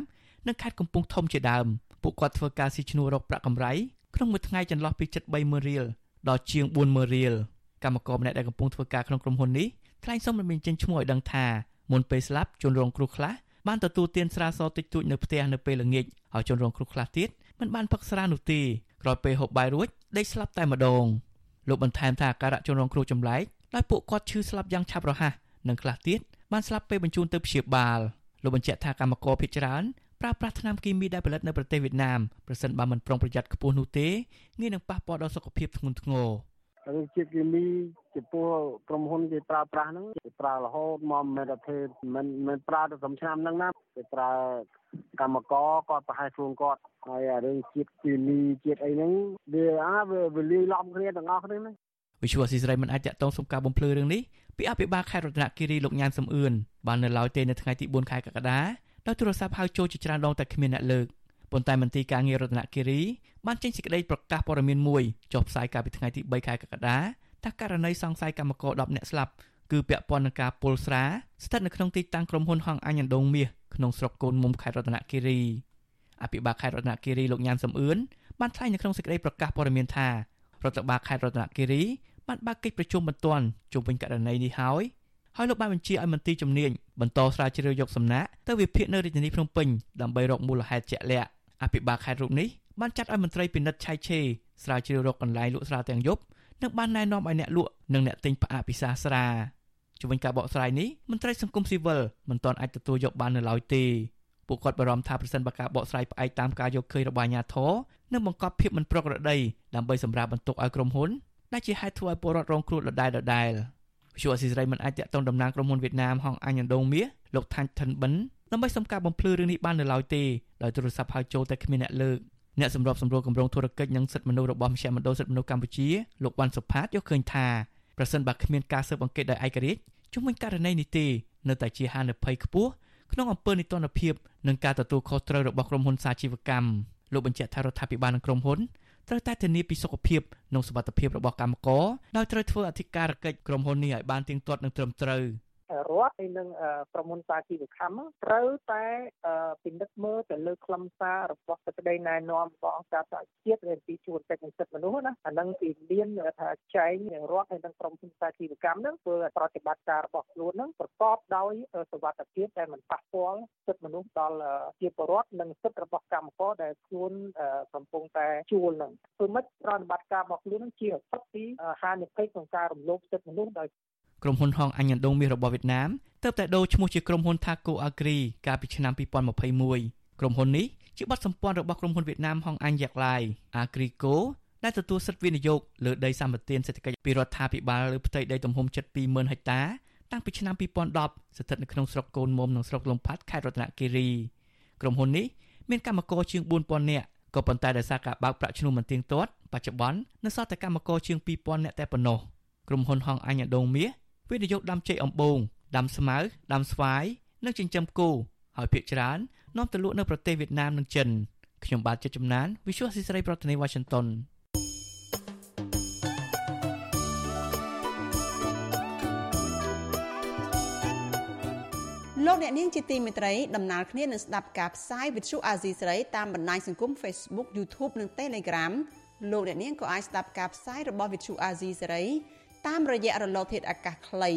និងខេត្តកំពង់ធំជាដើមពួកគាត់ធ្វើការស៊ីឈ្នួលរកប្រាក់កម្រៃក្នុងមួយថ្ងៃចន្លោះពី730,000រៀលដល់ជាង40000រៀលកម្មករម្នាក់ដែលកំពុងធ្វើការក្នុងក្រុមហ៊ុននេះថ្លែងសុំមិនមានចេញឈ្មោះឲ្យដឹងថាមុនពេលស្លាប់ជនរងគ្រោះខ្លះ បានទទួលទានស្រាសតិចតួចនៅផ្ទះនៅពេលល្ងាចហើយជនរងគ្រោះខ្លះទៀតមិនបានផឹកស្រានោះទេក្រោយពេលហូបបាយរួចដេកស្លាប់តែម្ដងលោកបន្ថែមថាអាការៈជនរងគ្រោះចម្លែកដោយពួកគាត់ឈឺស្លាប់យ៉ាងឆាប់រហ័សនិងខ្លះទៀតបានស្លាប់ពេលបញ្ជូនទៅព្យាបាលលោកបញ្ជាក់ថាកម្មករភេជ្ជច្រើនប្រើប្រាស់ថ្នាំគីមីដែលផលិតនៅប្រទេសវៀតណាមប្រសិនបើមិនប្រុងប្រយ័ត្នខ្ពស់នោះទេងាយនឹងប៉ះពាល់ដល់សុខភាពធ្ងន់ធ្ងរ រឿងជាតិគីមីចំពោះក្រុមហ៊ុនគេប្រើប្រាស់ហ្នឹងគេប្រើរហូតមកមិនមែនតែមិនមិនប្រើទៅក្រុមឆ្នាំហ្នឹងណាគេប្រើកម្មករគាត់ប្រហែលខ្លួនគាត់ហើយរឿងជាតិគីមីជាតិអីហ្នឹងវាអាវាលាយឡំគ្នាទាំងអស់គ្នាហ្នឹងវិទ្យុអស៊ីសេរីមិនអាចតាក់ទងសុំការបំភ្លឺរឿងនេះពីអភិបាលខេត្តរតនគិរីលោកញ៉ានសំអឿនបាននៅឡើយទេនៅថ្ងៃទី4ខែកក្កដាដោយទូរស័ព្ទហៅចូលជាច្រើនដងតែគ្មានអ្នកលើក ប៉ុន្តែមន្ទីរការងាររតនគិរីបានចេញសេចក្តីប្រកាសព័ត៌មានមួយចុះផ្សាយកាលពីថ្ងៃទី3ខែកក្កដាថាករណីសង្ស័យកម្មករ10នាក់ស្លាប់គឺពាក់ព័ន្ធនឹងការពុលស្រាស្ថិតនៅក្នុងទីតាំងក្រុមហ៊ុនហងអញ្ញដងមាសក្នុងស្រុកកូនមុំខេត្តរតនគិរីអភិបាលខេត្តរតនគិរីលោកញ៉ានសំអឿនបានថ្លែងនៅក្នុងសេចក្តីប្រកាសព័ត៌មានថារដ្ឋបាលខេត្តរតនគិរីបានបើកកិច្ចប្រជុំបន្ទាន់ជុំវិញករណីនេះហើយហើយលោកបានបញ្ជាឲ្យមន្ត្រីជំនាញបន្តស្រាវជ្រាវយកសំណាក់ទៅវិភាគនៅរាជធានីភ្នំពេញដើម្បីរកមូលហេតុជាក់លាក់ អភិបាលខេត្តរូបនេះបានចាត់ឲ្យមន្ត្រីពិនិត្យឆៃឆេស្រាវជ្រាវរកកន្លែងលក់ស្រាទាំងយប់និងបានណែនាំឲ្យអ្នកលក់និងអ្នកទិញផ្អាកពិសាស្រាជំវិញការបកស្រាយនេះមន្ត្រីសង្គមស៊ីវិលមិនទាន់អាចទទួលយកបាននៅឡើយទេពួកគាត់បារម្ភថាប្រសិនបើការបកស្រាយផ្អែកតាមការយកឃើញរបស់អាជ្ញាធរនឹងបង្កប់ភាពមិនប្រក្រតីដើម្បីសម្រាប់បន្ទុកឲ្យក្រុមហ៊ុនដែលជាហេតុធ្វើឲ្យពលរដ្ឋរងគ្រោះដដែលដដែលវិសុអស៊ីសេរីមិនអាចតាក់ទងតំណាងក្រុមហ៊ុនវៀតណាមហងអញ្ញដូងមាសលោកថាញ់ថិនបិន ដើម្បីសុំការបំភ្លឺរឿងនេះបាននៅឡើយទេដោយទូរស័ព្ទហៅចូលតែគ្មានអ្នកលើកអ្នកសម្របសម្រួលគម្រោងធុរកិច្ចនិងសិទ្ធិមនុស្សរបស់មជ្ឈមណ្ឌលសិទ្ធិមនុស្សកម្ពុជាលោកវ៉ាន់សុផាតយកឃើញថាប្រសិនបើគ្មានការស៊ើបអង្កេតដោយឯករាជ្យជំវិញករណីនេះទេនៅតែជាហានិភ័យខ្ពស់ក្នុងអំពើនីតិរដ្ឋភាពនិងការទទួលខុសត្រូវរបស់ក្រុមហ៊ុនសាជីវកម្មលោកបញ្ជាក់ថារដ្ឋាភិបាលនិងក្រុមហ៊ុនត្រូវតែធានាពីសុខភាពនិងសុវត្ថិភាពរបស់កម្មករដោយត្រូវធ្វើអធិការកិច្ចក្រុមហ៊ុននេះឲ្យបានទៀងទាត់និងត្រឹមត្រូវ។ រដ្ឋហើយនិងប្រមុនសាជីវកម្មត្រូវតែពិនិត្យមើលទៅលើខ្លឹមសាររបស់សេចក្តីណែនាំរបស់អង្គការសហជាតិនៃពីជួនកិច្ចនិងសិទ្ធិមនុស្សណាអានឹងពីមានថាចែងនឹងរដ្ឋហើយនិងក្រុមហ៊ុនសាជីវកម្មហ្នឹងធ្វើប្រតិបត្តិការរបស់ខ្លួនហ្នឹងប្រកបដោយសវត្ថិភាពដែលមិនប៉ះពាល់សិទ្ធិមនុស្សដល់ជាពលរដ្ឋនិងសិទ្ធិរបស់កម្មករដែលខ្លួនកំពុងតែជួលហ្នឹងធ្វើម៉េចប្រតិបត្តិការរបស់ខ្លួននឹងជាអត្ថពីហានិភ័យក្នុងការរំលោភសិទ្ធិមនុស្សដោយ ក្រុមហ៊ុនហងអញ្ញដូងមាសរបស់វៀតណាមទើបតែដូរឈ្មោះជាក្រុមហ៊ុន Thaco Agri កាលពីឆ្នាំ2021ក្រុមហ៊ុននេះជាបទសម្ព័ន្ធរបស់ក្រុមហ៊ុនវៀតណាមហងអញ្ញយ៉ាក់ឡាយ Agrico ដែលទទួលសិទ្ធិវិនិយោគលើដីសម្បត្តិសេដ្ឋកិច្ចពីរដ្ឋាភិបាលលើផ្ទៃដីទំហំជិត20000ហិកតាតាំងពីឆ្នាំ2010ស្ថិតនៅក្នុងស្រុកកូនមុំនិងស្រុកលំផាត់ខេត្តរតនគិរីក្រុមហ៊ុននេះមានកម្មករជាង4000នាក់ក៏ប៉ុន្តែដោយសារការបើកប្រាក់ឈ្នួលមិនទៀងទាត់បច្ចុប្បន្ននៅសល់តែកម្មករជាង2000នាក់តែប៉ុណ្ណោះក្រុមហ៊ុនហងអញ្ញដូងមាស វិនិយោគដាំចេកអំបូងដាំស្មៅដាំស្វាយនិងចិញ្ចឹមគោហើយភាគច្រើននាំទៅលក់នៅប្រទេសវៀតណាមនិងចិនខ្ញុំបាទចិត្តចំណាន Visual ស៊ីស្រីប្រធានាទី Washington លោកអ្នកនាងជាទីមេត្រីដំណើរគ្នានឹងស្ដាប់ការផ្សាយវិទ្យុអាស៊ីសេរីតាមបណ្ដាញសង្គម Facebook YouTube និង Telegram លោកអ្នកនាងក៏អាចស្ដាប់ការផ្សាយរបស់វិទ្យុអាស៊ីសេរី តាមរយៈរលកធាតុអាកាសខ្លី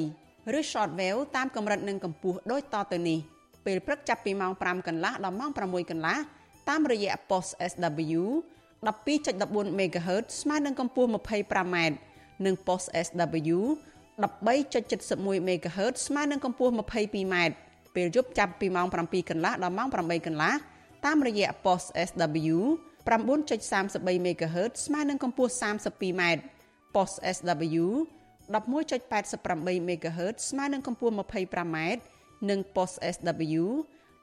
ឬ shortwave តាមកម្រិតនិងកម្ពស់ដូចតទៅនេះពេលព្រឹកចាប់ពីម៉ោង5កន្លះដល់ម៉ោង6កន្លះតាមរយៈ post SW 12.14 MHz ស្មើនឹងកម្ពស់ 25m និង post SW 13.71 MHz ស្មើនឹងកម្ពស់ 22m ពេលយប់ចាប់ពីម៉ោង7កន្លះដល់ម៉ោង8កន្លះតាមរយៈ post SW 9.33 MHz ស្មើនឹងកម្ពស់ 32m post SW 11.88 MHz ស្មើនឹងកម្ពស់ 25m និង post SW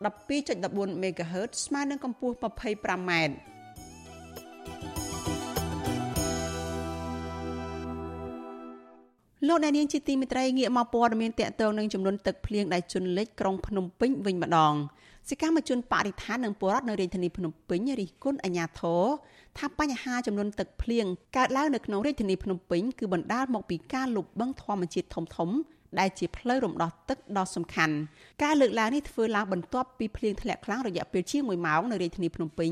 12.14 MHz ស្មើនឹងកម្ពស់ 25m លោកអ្នកនាងជាទីមេត្រីងាកមកព័ត៌មានតកតងនឹងចំនួនទឹកភ្លៀងដែលជន់លិចក្រុងភ្នំពេញវិញម្ដង សកម្មជនបរិស្ថាននិងពលរដ្ឋនៅរាជធានីភ្នំពេញរិះគន់អាជ្ញាធរថាបញ្ហាចំនួនទឹកភ្លៀងកើតឡើងនៅក្នុងរាជធានីភ្នំពេញគឺបណ្ដាលមកពីការលុបបង្ខំជាតិធំធំដែលជាផ្លូវរំដោះទឹកដ៏សំខាន់ការលើកឡើងនេះធ្វើឡើងបន្ទាប់ពីភ្លៀងធ្លាក់ខ្លាំងរយៈពេលជាង1ម៉ោងនៅរាជធានីភ្នំពេញ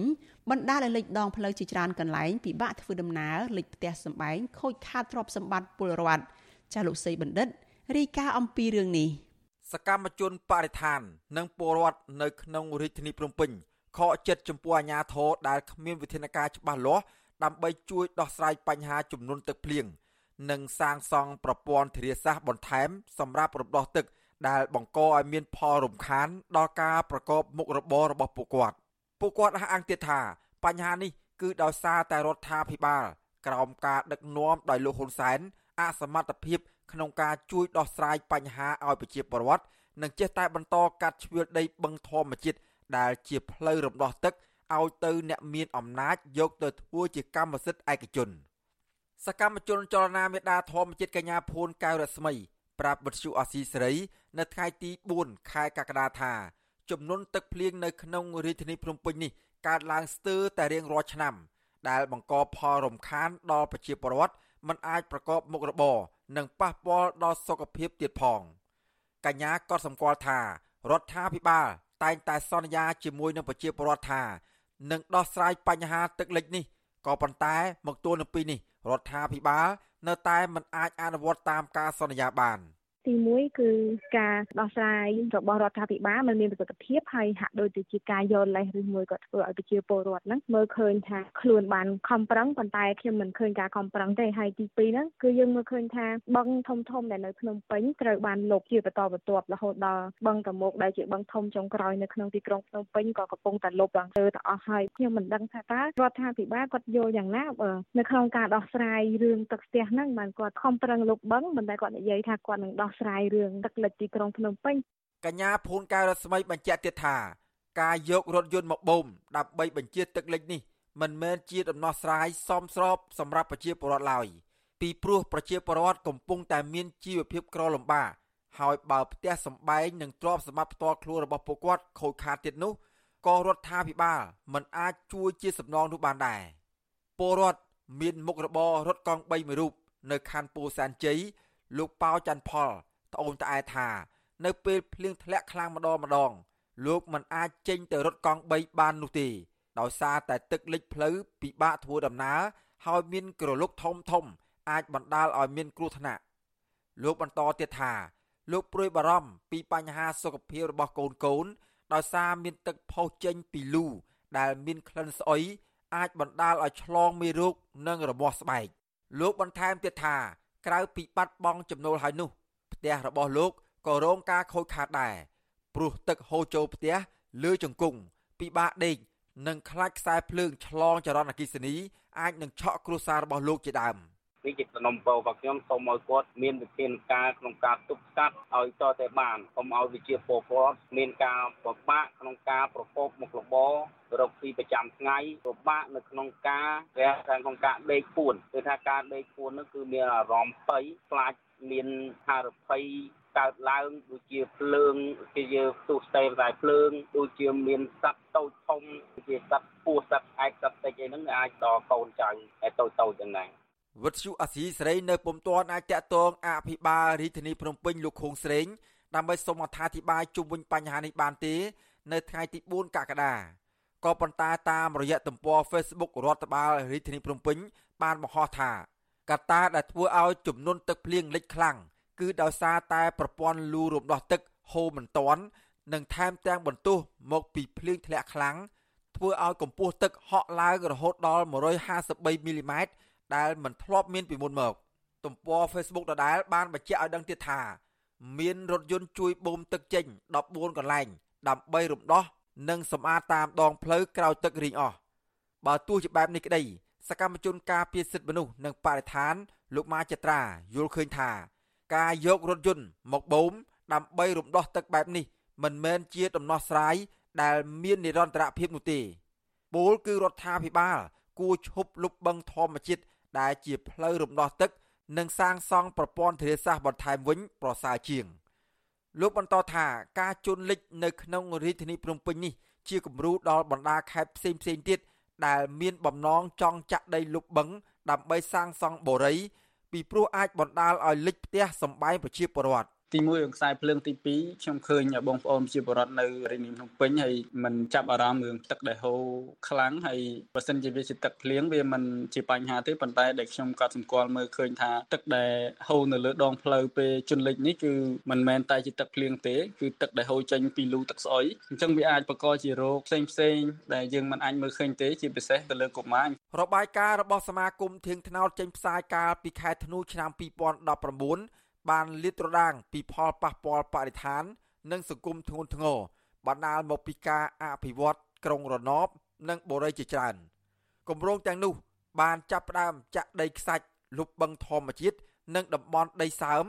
បណ្ដាលឲ្យលិចដងផ្លូវជាច្រើនកន្លែងពិបាកធ្វើដំណើរលិចផ្ទះសម្បែងខូចខាតទ្រព្យសម្បត្តិពលរដ្ឋចាលោកសីបណ្ឌិតរីកាអំពីរឿងនេះ សកម្មជនបរិស្ថាន និងពលរដ្ឋនៅក្នុងរាជធានីភ្នំពេញខកចិត្តចំពោះអាជ្ញាធរដែលគ្មានវិធានការច្បាស់លាស់ដើម្បីជួយដោះស្រាយបញ្ហាចំនួនទឹកភ្លៀងនិងសាងសង់ប្រព័ន្ធធារាសាស្ត្របន្ថែម សម្រាប់រំដោះទឹក ដែលបង្កឲ្យមានផលរំខានដល់ការប្រកបមុខរបររបស់ពួកគាត់ពួកគាត់អះអាងទៀតថាបញ្ហានេះគឺដោយសារតែរដ្ឋាភិបាល ក្រោមការដឹកនាំដោយលោកហ៊ុនសែនអសមត្ថភាព ក្នុងការជួយដោះស្រាយបញ្ហាឲ្យប្រជាពលរដ្ឋនិងចេះតែបន្តកាត់ជ្រឿលដីបឹងធម្មជាតិដែលជាផ្លូវរំដោះទឹកឲ្យទៅអ្នកមានអំណាចយកទៅធ្វើជាកម្មសិទ្ធិឯកជន សកម្មជនចលនាមេដាធម្មជាតិកញ្ញាភួនកៅរស្មីប្រាប់វិទ្យុអស៊ីសេរីនៅថ្ងៃទី4ខែកក្កដាថាចំនួនទឹកភ្លៀងនៅក្នុងរាជធានីភ្នំពេញនេះកើតឡើងស្ទើរតែរៀងរាល់ឆ្នាំ ដែលបង្កផលរំខានដល់ប្រជាពលរដ្ឋមិនអាចប្រកបមុខរបរ និងប៉ះពាល់ដល់សុខភាពទៀតផង កញ្ញាក៏សម្គាល់ថារដ្ឋាភិបាលតែងតែសន្យាជាមួយនឹងប្រជាពលរដ្ឋថានឹងដោះស្រាយបញ្ហាទឹកលិចនេះក៏ប៉ុន្តែមកទល់នឹងពេលនេះរដ្ឋាភិបាលនៅតែមិនអាចអនុវត្តតាមការសន្យាបាន។ ទី1គឺការដោះស្រាយរបស់រដ្ឋាភិបាលมันមានប្រសិទ្ធភាពហើយហាក់ដូចទៅជាការយកលេសឬមួយក៏ធ្វើឲ្យប្រជាពលរដ្ឋហ្នឹងមើលឃើញថាខ្លួនបានខំប្រឹងប៉ុន្តែខ្ញុំមិនឃើញការខំប្រឹងទេហើយទី2ហ្នឹងគឺយើងមើលឃើញថាបឹងធំធំដែលនៅភ្នំពេញត្រូវបានលុបជាបន្តបន្ទាប់រហូតដល់បឹងតមោកដែលជាបឹងធំចុងក្រោយនៅក្នុងទីក្រុងភ្នំពេញក៏កំពុងតែលុបឡើងទៅទៅអស់ហើយខ្ញុំមិនដឹងថាតើរដ្ឋាភិបាលគាត់យល់យ៉ាងណានៅក្នុងការដោះស្រាយរឿងទឹកស្ទះហ្នឹងបានគាត់ខំប្រឹងលុបបឹងមិនដែលគាត់និយាយថាគាត់នឹងដោះស្រាយរឿងទឹកលិចទីក្រុងភ្នំពេញកញ្ញាភូនកែវរស្មីបញ្ជាក់ទៀតថាការយករថយន្តមកបូមដើម្បីបញ្ជាទឹកលិចនេះមិនមែនជាដំណោះស្រាយសមស្របសម្រាប់ប្រជាពលរដ្ឋឡើយពីព្រោះប្រជាពលរដ្ឋកំពុងតែមានជីវភាពក្រលំបាកហើយបើផ្ទះសម្បែងនិងទ្រព្យសម្បត្តិផ្ទាល់ខ្លួនរបស់ពួកគាត់ខូចខាតទៀតនោះក៏រដ្ឋាភិបាលមិនអាចជួយជាសំណងនោះបានដែរពលរដ្ឋមានមុខរបររត់កង់3មួយរូបនៅខណ្ឌពោធិ៍សែនជ័យ លោកប៉ៅច័ន្ទផលត្អូញត្អែថា នៅពេលភ្លៀងធ្លាក់ខ្លាំងម្ដងម្ដង លោកមិនអាចចេញទៅរត់កង់3បាននោះទេដោយសារតែទឹកលិចផ្លូវពិបាកធ្វើដំណើរហើយមានក្រឡុកធំធំ អាចបណ្ដាលឲ្យមានគ្រោះថ្នាក់លោកបន្តទៀតថាលោកព្រួយបារម្ភពីបញ្ហាសុខភាពរបស់កូនកូន ដោយសារមានទឹកផុសចេញពីលូដែលមានក្លិនស្អុយអាចបណ្ដាលឲ្យឆ្លងមេរោគនិងរមាស់ស្បែកលោកបន្ថែមទៀតថា ក្រៅពីបាត់បង់ចំណូលហើយនោះផ្ទះរបស់លោកក៏រងការខូចខាតដែរព្រោះទឹកហូរចូលផ្ទះលើជង្គង់ពិបាកដេកនិងខ្លាចខ្សែភ្លើងឆ្លងចរន្តអគ្គិសនីអាចនឹងឆក់គ្រួសាររបស់លោកជាដើម។ នេះជាសំណុំពររបស់ខ្ញុំសូមឲ្យគាត់មានវិធានការក្នុងការទប់ស្កាត់ឲ្យតតែបានកុំឲ្យវិជាពលរដ្ឋមានការពិបាកក្នុងការប្រកបមុខរបររកស៊ីប្រចាំថ្ងៃពិបាកនៅក្នុងការរះខាងក្នុងការដេកពួនគឺថាការដេកពួននោះគឺមានអារម្មណ៍ភ័យខ្លាចមានហារភ័យកើតឡើងដូចជាភ្លើងជាយើងទូស្ទេតែភ្លើងដូចជាមានសត្វតូចធំជាសត្វពស់សត្វឯកសត្វតិចអីហ្នឹងអាចដល់កូនចៅតែតូចតូចយ៉ាងណា វិទ្យុអាស៊ីសេរីនៅពុំទាន់អាចតាក់ទងអភិបាលរាជធានីភ្នំពេញលោកខួងស្រេងដើម្បីសូមអត្ថាធិប្បាយជុំវិញបញ្ហានេះបានទេ នៅថ្ងៃទី4កក្កដាក៏ប៉ុន្តែតាមរយៈទំព័រ Facebook រដ្ឋបាលរាជធានីភ្នំពេញបានបង្ហោះថាកត្តាដែលធ្វើឲ្យចំនួនទឹកភ្លៀងលិចខ្លាំងគឺដោយសារតែប្រព័ន្ធលូរំដោះទឹកហូរមិនទាន់និងថែមទាំងបន្ទុះមកពីភ្លៀងធ្លាក់ខ្លាំងធ្វើឲ្យកម្ពស់ទឹកហក់ឡើងរហូតដល់153មីលីម៉ែត្រ ដែលមិនធ្លាប់មានពីមុនមក ទំព័រ Facebook ដដែលបានបញ្ជាក់ឲ្យដឹងទៀតថា មានរថយន្តជួយបូមទឹកចេញ14កន្លែងដើម្បីរំដោះនិងសម្អាតតាមដងផ្លូវក្រោយទឹករីងអស់បើទោះជាបែបនេះក្តីសកម្មជនការពារសិទ្ធិមនុស្សនិងបរិស្ថាន លោកម៉ាចត្រាយល់ឃើញថាការយករថយន្តមកបូមដើម្បីរំដោះទឹកបែបនេះ មិនមែនជាដំណោះស្រាយដែលមាននិរន្តរភាពនោះទេពោលគឺរដ្ឋាភិបាល គួរឈប់លុបបឹងធម្មជាតិ ដែលជាផ្លូវរំដោះទឹក និងសាងសង់ប្រព័ន្ធធារាសាស្ត្របន្ថែមវិញប្រសើរជាងលោកបន្តថាការជន់លិចនៅក្នុងរាជធានីភ្នំពេញនេះជាគំរូដល់បណ្ដាខេត្តផ្សេងផ្សេងទៀតដែលមានបំណងចង់ចាក់ដីលុបបឹងដើម្បីសាងសង់បូរី ពីព្រោះអាចបណ្ដាលឲ្យលិចផ្ទះសម្បែងប្រជាពលរដ្ឋ ទី1រឿងខ្សែភ្លើងទី2ខ្ញុំឃើញបងប្អូនជាបរដ្ឋនៅរាជធានីភ្នំពេញហើយมันចាប់អារម្មណ៍រឿងទឹកដែលហូរខ្លាំងហើយបើសិនជាវាជាទឹកភ្លៀងវាមិនជាបញ្ហាទេប៉ុន្តែដែលខ្ញុំក៏សម្គាល់មើលឃើញថាទឹកដែលហូរនៅលើដងផ្លូវពេលជន់លិចនេះគឺមិនមែនតែជាទឹកភ្លៀងទេគឺទឹកដែលហូរចេញពីលូទឹកស្អុយអញ្ចឹងវាអាចបង្កជារោគផ្សេងផ្សេងដែលយើងមិនអាចមើលឃើញទេជាពិសេសទៅលើកុមាររបាយការណ៍របស់សមាគមធៀងថ្នោតចេញផ្សាយកាលពីខែធ្នូឆ្នាំ2019 បានលាតត្រដាងពីផលប៉ះពាល់បរិស្ថាន និងសង្គមធ្ងន់ធ្ងរបណ្ដាលមកពីការអភិវឌ្ឍក្រុងរណបនិងបូរីជាច្រើនគម្រោងទាំងនោះ បានចាប់ផ្ដើមចាក់ដីខ្សាច់លុបបឹងធម្មជាតិនិងតំបន់ដីសើម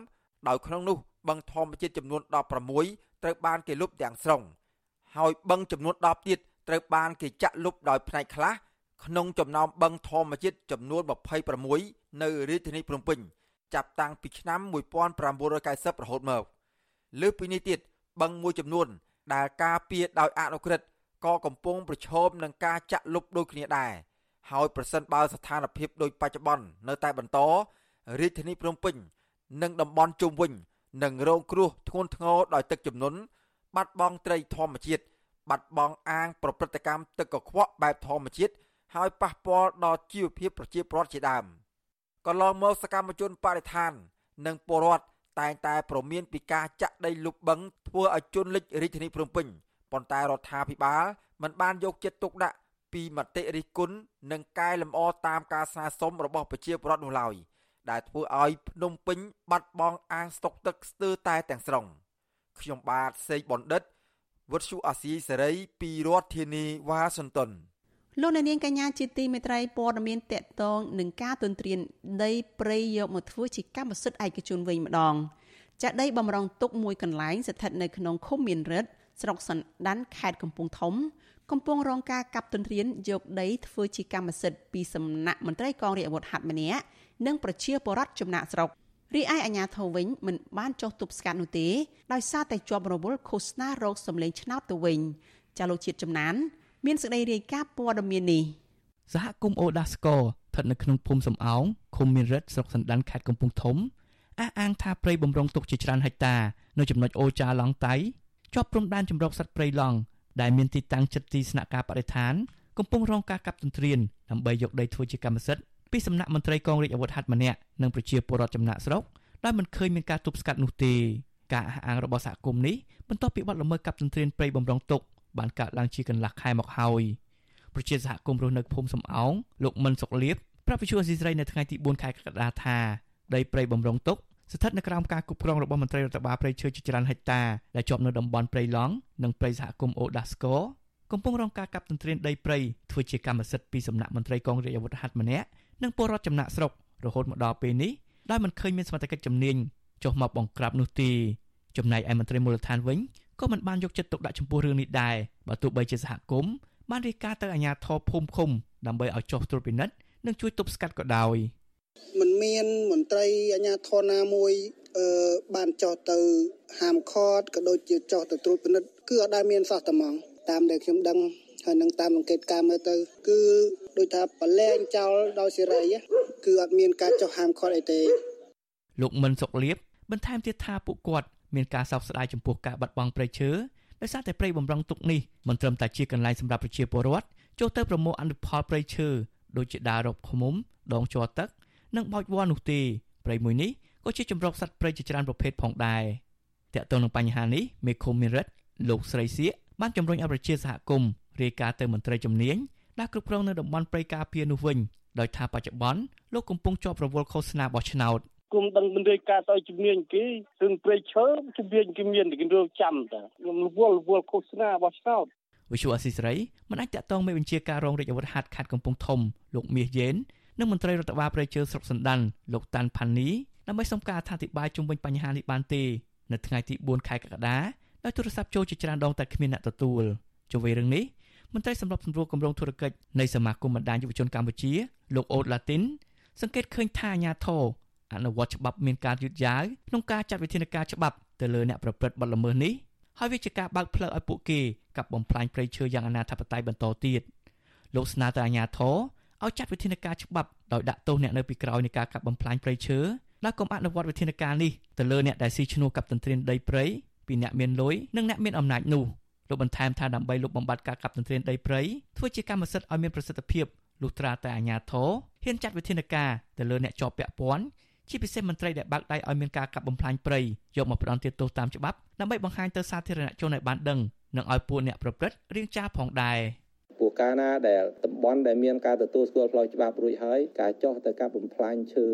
ដោយក្នុងនោះបឹងធម្មជាតិចំនួន16ត្រូវបានគេលុបទាំងស្រុងហើយបឹងចំនួន10ទៀតត្រូវបានគេចាក់លុបដោយផ្នែកខ្លះក្នុងចំណោមបឹងធម្មជាតិចំនួន26នៅរាជធានីភ្នំពេញ ចាប់តាំងពីឆ្នាំ1990រហូតមកលើសពីនេះទៀតបឹងមួយចំនួន ដែលការពារដោយអនុក្រឹត្យក៏កំពុងប្រឈមនឹងការចាក់លុបដូចគ្នាដែរហើយប្រសិនបើស្ថានភាពដូចបច្ចុប្បន្ននៅតែបន្តរាជធានីភ្នំពេញ និងតំបន់ជុំវិញនឹងរងគ្រោះធ្ងន់ធ្ងរដោយទឹកជំនន់បាត់បង់ត្រីធម្មជាតិបាត់បង់អាងប្រព្រឹត្តកម្មទឹកកខ្វក់បែបធម្មជាតិហើយប៉ះពាល់ដល់ជីវភាពប្រជាពលរដ្ឋជាដើម។ កន្លងមកសកម្មជនបរិស្ថាន និងពលរដ្ឋតែងតែប្រមានពីការចាក់ដីលុបបឹងធ្វើឲ្យជន់លិចរាជធានីភ្នំពេញប៉ុន្តែរដ្ឋាភិបាលមិនបានយកចិត្តទុកដាក់ពីមតិរិះគន់និងកែលម្អតាមការស្នើសុំរបស់ប្រជាពលរដ្ឋនោះឡើយដែលធ្វើឲ្យភ្នំពេញបាត់បង់អាងស្តុកទឹកស្ទើរតែទាំងស្រុងខ្ញុំបាទសេកបណ្ឌិតវុទ្ធុអាស៊ីសេរីពីរដ្ឋធានីវ៉ាស៊ីនតោន លោកអ្នកនាងកញ្ញាជាទីមេត្រីព័ត៌មានតកតងនឹងការទន្ទ្រានដីព្រៃយកមកធ្វើជាកម្មសិទ្ធិឯកជនវិញម្ដងចាក់ដីបំរុងទុកមួយកន្លែងស្ថិតនៅក្នុងឃុំមានរិទ្ធស្រុកសណ្ដានខេត្តកំពង់ធំ កំពុងរងការកាប់ទន្ទ្រានយកដីធ្វើជាកម្មសិទ្ធិពីសំណាក់មន្ត្រីកងរាជអាវុធហត្ថម្នាក់និងប្រជាពលរដ្ឋចំណាក់ស្រុករីឯអាជ្ញាធរវិញមិនបានចុះទប់ស្កាត់នោះទេដោយសារតែជាប់រវល់ឃោសនារោគសម្លេងឆ្នោតទៅវិញចាលោកជាតិចំណាន មានសេចក្តីរាយការណ៍ព័ត៌មាននេះសហគមន៍អូដាស្កស្ថិតនៅក្នុងភូមិសំអោងឃុំមានរិទ្ធស្រុកសណ្ដានខេត្តកំពង់ធំអះអាងថាព្រៃបំរុងទុកជាច្រើនហិកតានៅចំណុចអូចាឡង់តៃជាប់ព្រំដែនចម្រុកសត្វព្រៃឡង់ដែលមានទីតាំងជិតទីស្នាក់ការបរិស្ថានកំពុងរងការកាប់ទន្ទ្រានដើម្បីយកដីធ្វើជាកម្មសិទ្ធិពីសំណាក់មន្ត្រីកងរាជអាវុធហត្ថម្នាក់និងប្រជាពលរដ្ឋចំណាក់ស្រុកដែលមិនឃើញមានការទប់ស្កាត់នោះទេការអះអាងរបស់សហគមន៍នេះបន្ទាប់ពីបាត់ល្មើសកាប់ទន្ទ្រានព្រៃបំរុងទុក បានកើតឡើងជាកន្លះខែមកហើយប្រជាសហគមន៍រស់នៅភូមិសំអោងលោកមិនសុកលៀបប្រាប់វិទ្យុអស៊ីសេរីនៅថ្ងៃទី4ខែកក្កដាថាដីព្រៃបំរុងទុកស្ថិតនៅក្រោមការគ្រប់គ្រងរបស់មន្ត្រីរដ្ឋបាលព្រៃឈើជាច្រើនហិកតាដែលជាប់នៅតំបន់ព្រៃឡង់និងព្រៃសហគមន៍អូដាស្កូកំពុងរងការកាប់ទន្ទ្រានដីព្រៃធ្វើជាកម្មសិទ្ធិពីសំណាក់មន្ត្រីកងរាជអាវុធហត្ថម្នាក់និងពលរដ្ឋចំណាក់ស្រុករហូតមកដល់ពេលនេះដោយមិនឃើញមានសមត្ថកិច្ចជំនាញចុះមកបង្ក្រាបនោះទេចំណែកឯមន្ត្រីមូលដ្ឋានវិញ ក៏មិនបានយកចិត្តទុកដាក់ចំពោះរឿងនេះដែរបើទោះបីជាសហគមន៍បានរាយការណ៍ទៅអាជ្ញាធរភូមិឃុំដើម្បីឲ្យចុះត្រួតពិនិត្យនិងជួយទប់ស្កាត់ក៏ដោយមិនមានមន្ត្រីអាជ្ញាធរណាមួយអឺបានចោះទៅហាមឃាត់ក៏ដូចជាចោះទៅត្រួតពិនិត្យគឺអត់ដែលមានសោះតែហ្មងតាមដែលខ្ញុំដឹងហើយនឹងតាមសង្កេតការមើលទៅ គឺដូចថាប្រឡែងចោលដោយសេរីគឺអត់មានការចោះហាមឃាត់អីទេលោកមិនសុកលៀបបន្ថែមទៀតថាពួកគាត់ មានការសោកស្ដាយចំពោះការបាត់បង់ព្រៃឈើដោយសារតែព្រៃបំរុងទុកនេះមិនត្រឹមតែជាកន្លែងសម្រាប់ប្រជាពលរដ្ឋចូលទៅប្រមូលអនុផលព្រៃឈើដូចជាដាររົບឃុំដងជ័រទឹក និងបោចវល្លិនោះទេព្រៃមួយនេះក៏ជាចម្រុកសត្វព្រៃជាច្រើនប្រភេទផងដែរតើតើនឹងបញ្ហានេះមេឃុំមានរិទ្ធលោកស្រីសៀកបានជំរុញឲ្យប្រជាសហគមន៍រាយការណ៍ទៅមន្ត្រីជំនាញដែលគ្រប់គ្រងនៅតំបន់ព្រៃការពារនោះវិញដោយថាបច្ចុប្បន្នលោកកំពុងជាប់រវល់ឃោសនាបោះឆ្នោត គុំដឹងមិនរាយការណ៍ទៅជំនាញគេរឿងព្រៃឈើជំនាញគេមានគេរឿងចាំតាខ្ញុំរវល់រវល់ឃោសនាបោះឆ្នោតវិសុអស៊ីសេរីមិនអាចតាក់ទងមេបញ្ជាការរងរាជអាវុធហត្ថខេត្តកំពង់ធំលោកមាសយេននិងមន្ត្រីរដ្ឋបាលប្រៃជើស្រុកសណ្ដានលោកតាន់ផានីដើម្បីសុំការអធិប្បាយជុំវិញបញ្ហានេះបានទេនៅថ្ងៃទី4ខែកក្កដាដោយទូរស័ព្ទចូលជាច្រើនដងតែគ្មានអ្នកទទួលជុំវិញរឿងនេះមន្ត្រីសម្របសម្រួលគម្រោងធុរកិច្ចនៃសមាគមបណ្ដាញយុវជនកម្ពុជាលោកអូតឡាទីនសង្កេតឃើញថាអាញាធរ អនុវត្តច្បាប់មានការយឺតយ៉ាវក្នុងការចាត់វិធានការច្បាប់ទៅលើអ្នកប្រព្រឹត្តបទល្មើសនេះហើយវាជាការបើកផ្លូវឲ្យពួកគេកាប់បំផ្លាញព្រៃឈើយ៉ាងអនាធបត័យបន្តទៀតលោកស្នើទៅអាជ្ញាធរឲ្យចាត់វិធានការច្បាប់ដោយដាក់ទោសអ្នកនៅពីក្រោយនៃការកាប់បំផ្លាញព្រៃឈើដែលកុំអនុវត្តវិធានការនេះទៅលើអ្នកដែលស៊ីឈ្នួលកាប់ទន្ទ្រានដីព្រៃពីអ្នកមានលុយនិងអ្នកមានអំណាចនោះលោកបន្ថែមថាដើម្បីលុបបំបាត់ការកាប់ទន្ទ្រានដីព្រៃធ្វើជាកម្មសិទ្ធិឲ្យមានប្រសិទ្ធភាពលុះត្រាតែអាជ្ញាធរហ៊ានចាត់វិធានការទៅលើអ្នកជាប់ពាក់ព័ន្ធ ជាពិសេសមន្ត្រីដែលបើកដៃឲ្យមានការកាប់បំផ្លាញព្រៃយកមកផ្ដន់ទោសតាមច្បាប់ដើម្បីបង្ហាញទៅសាធារណជនឲ្យបានដឹងនិងឲ្យពួកអ្នកប្រព្រឹត្តរៀងចាផងដែរព្រោះកាលណាដែលតំបន់ដែលមានការទទួលស្គាល់ផ្លូវច្បាប់រួចហើយការចោះទៅកាប់បំផ្លាញឈើ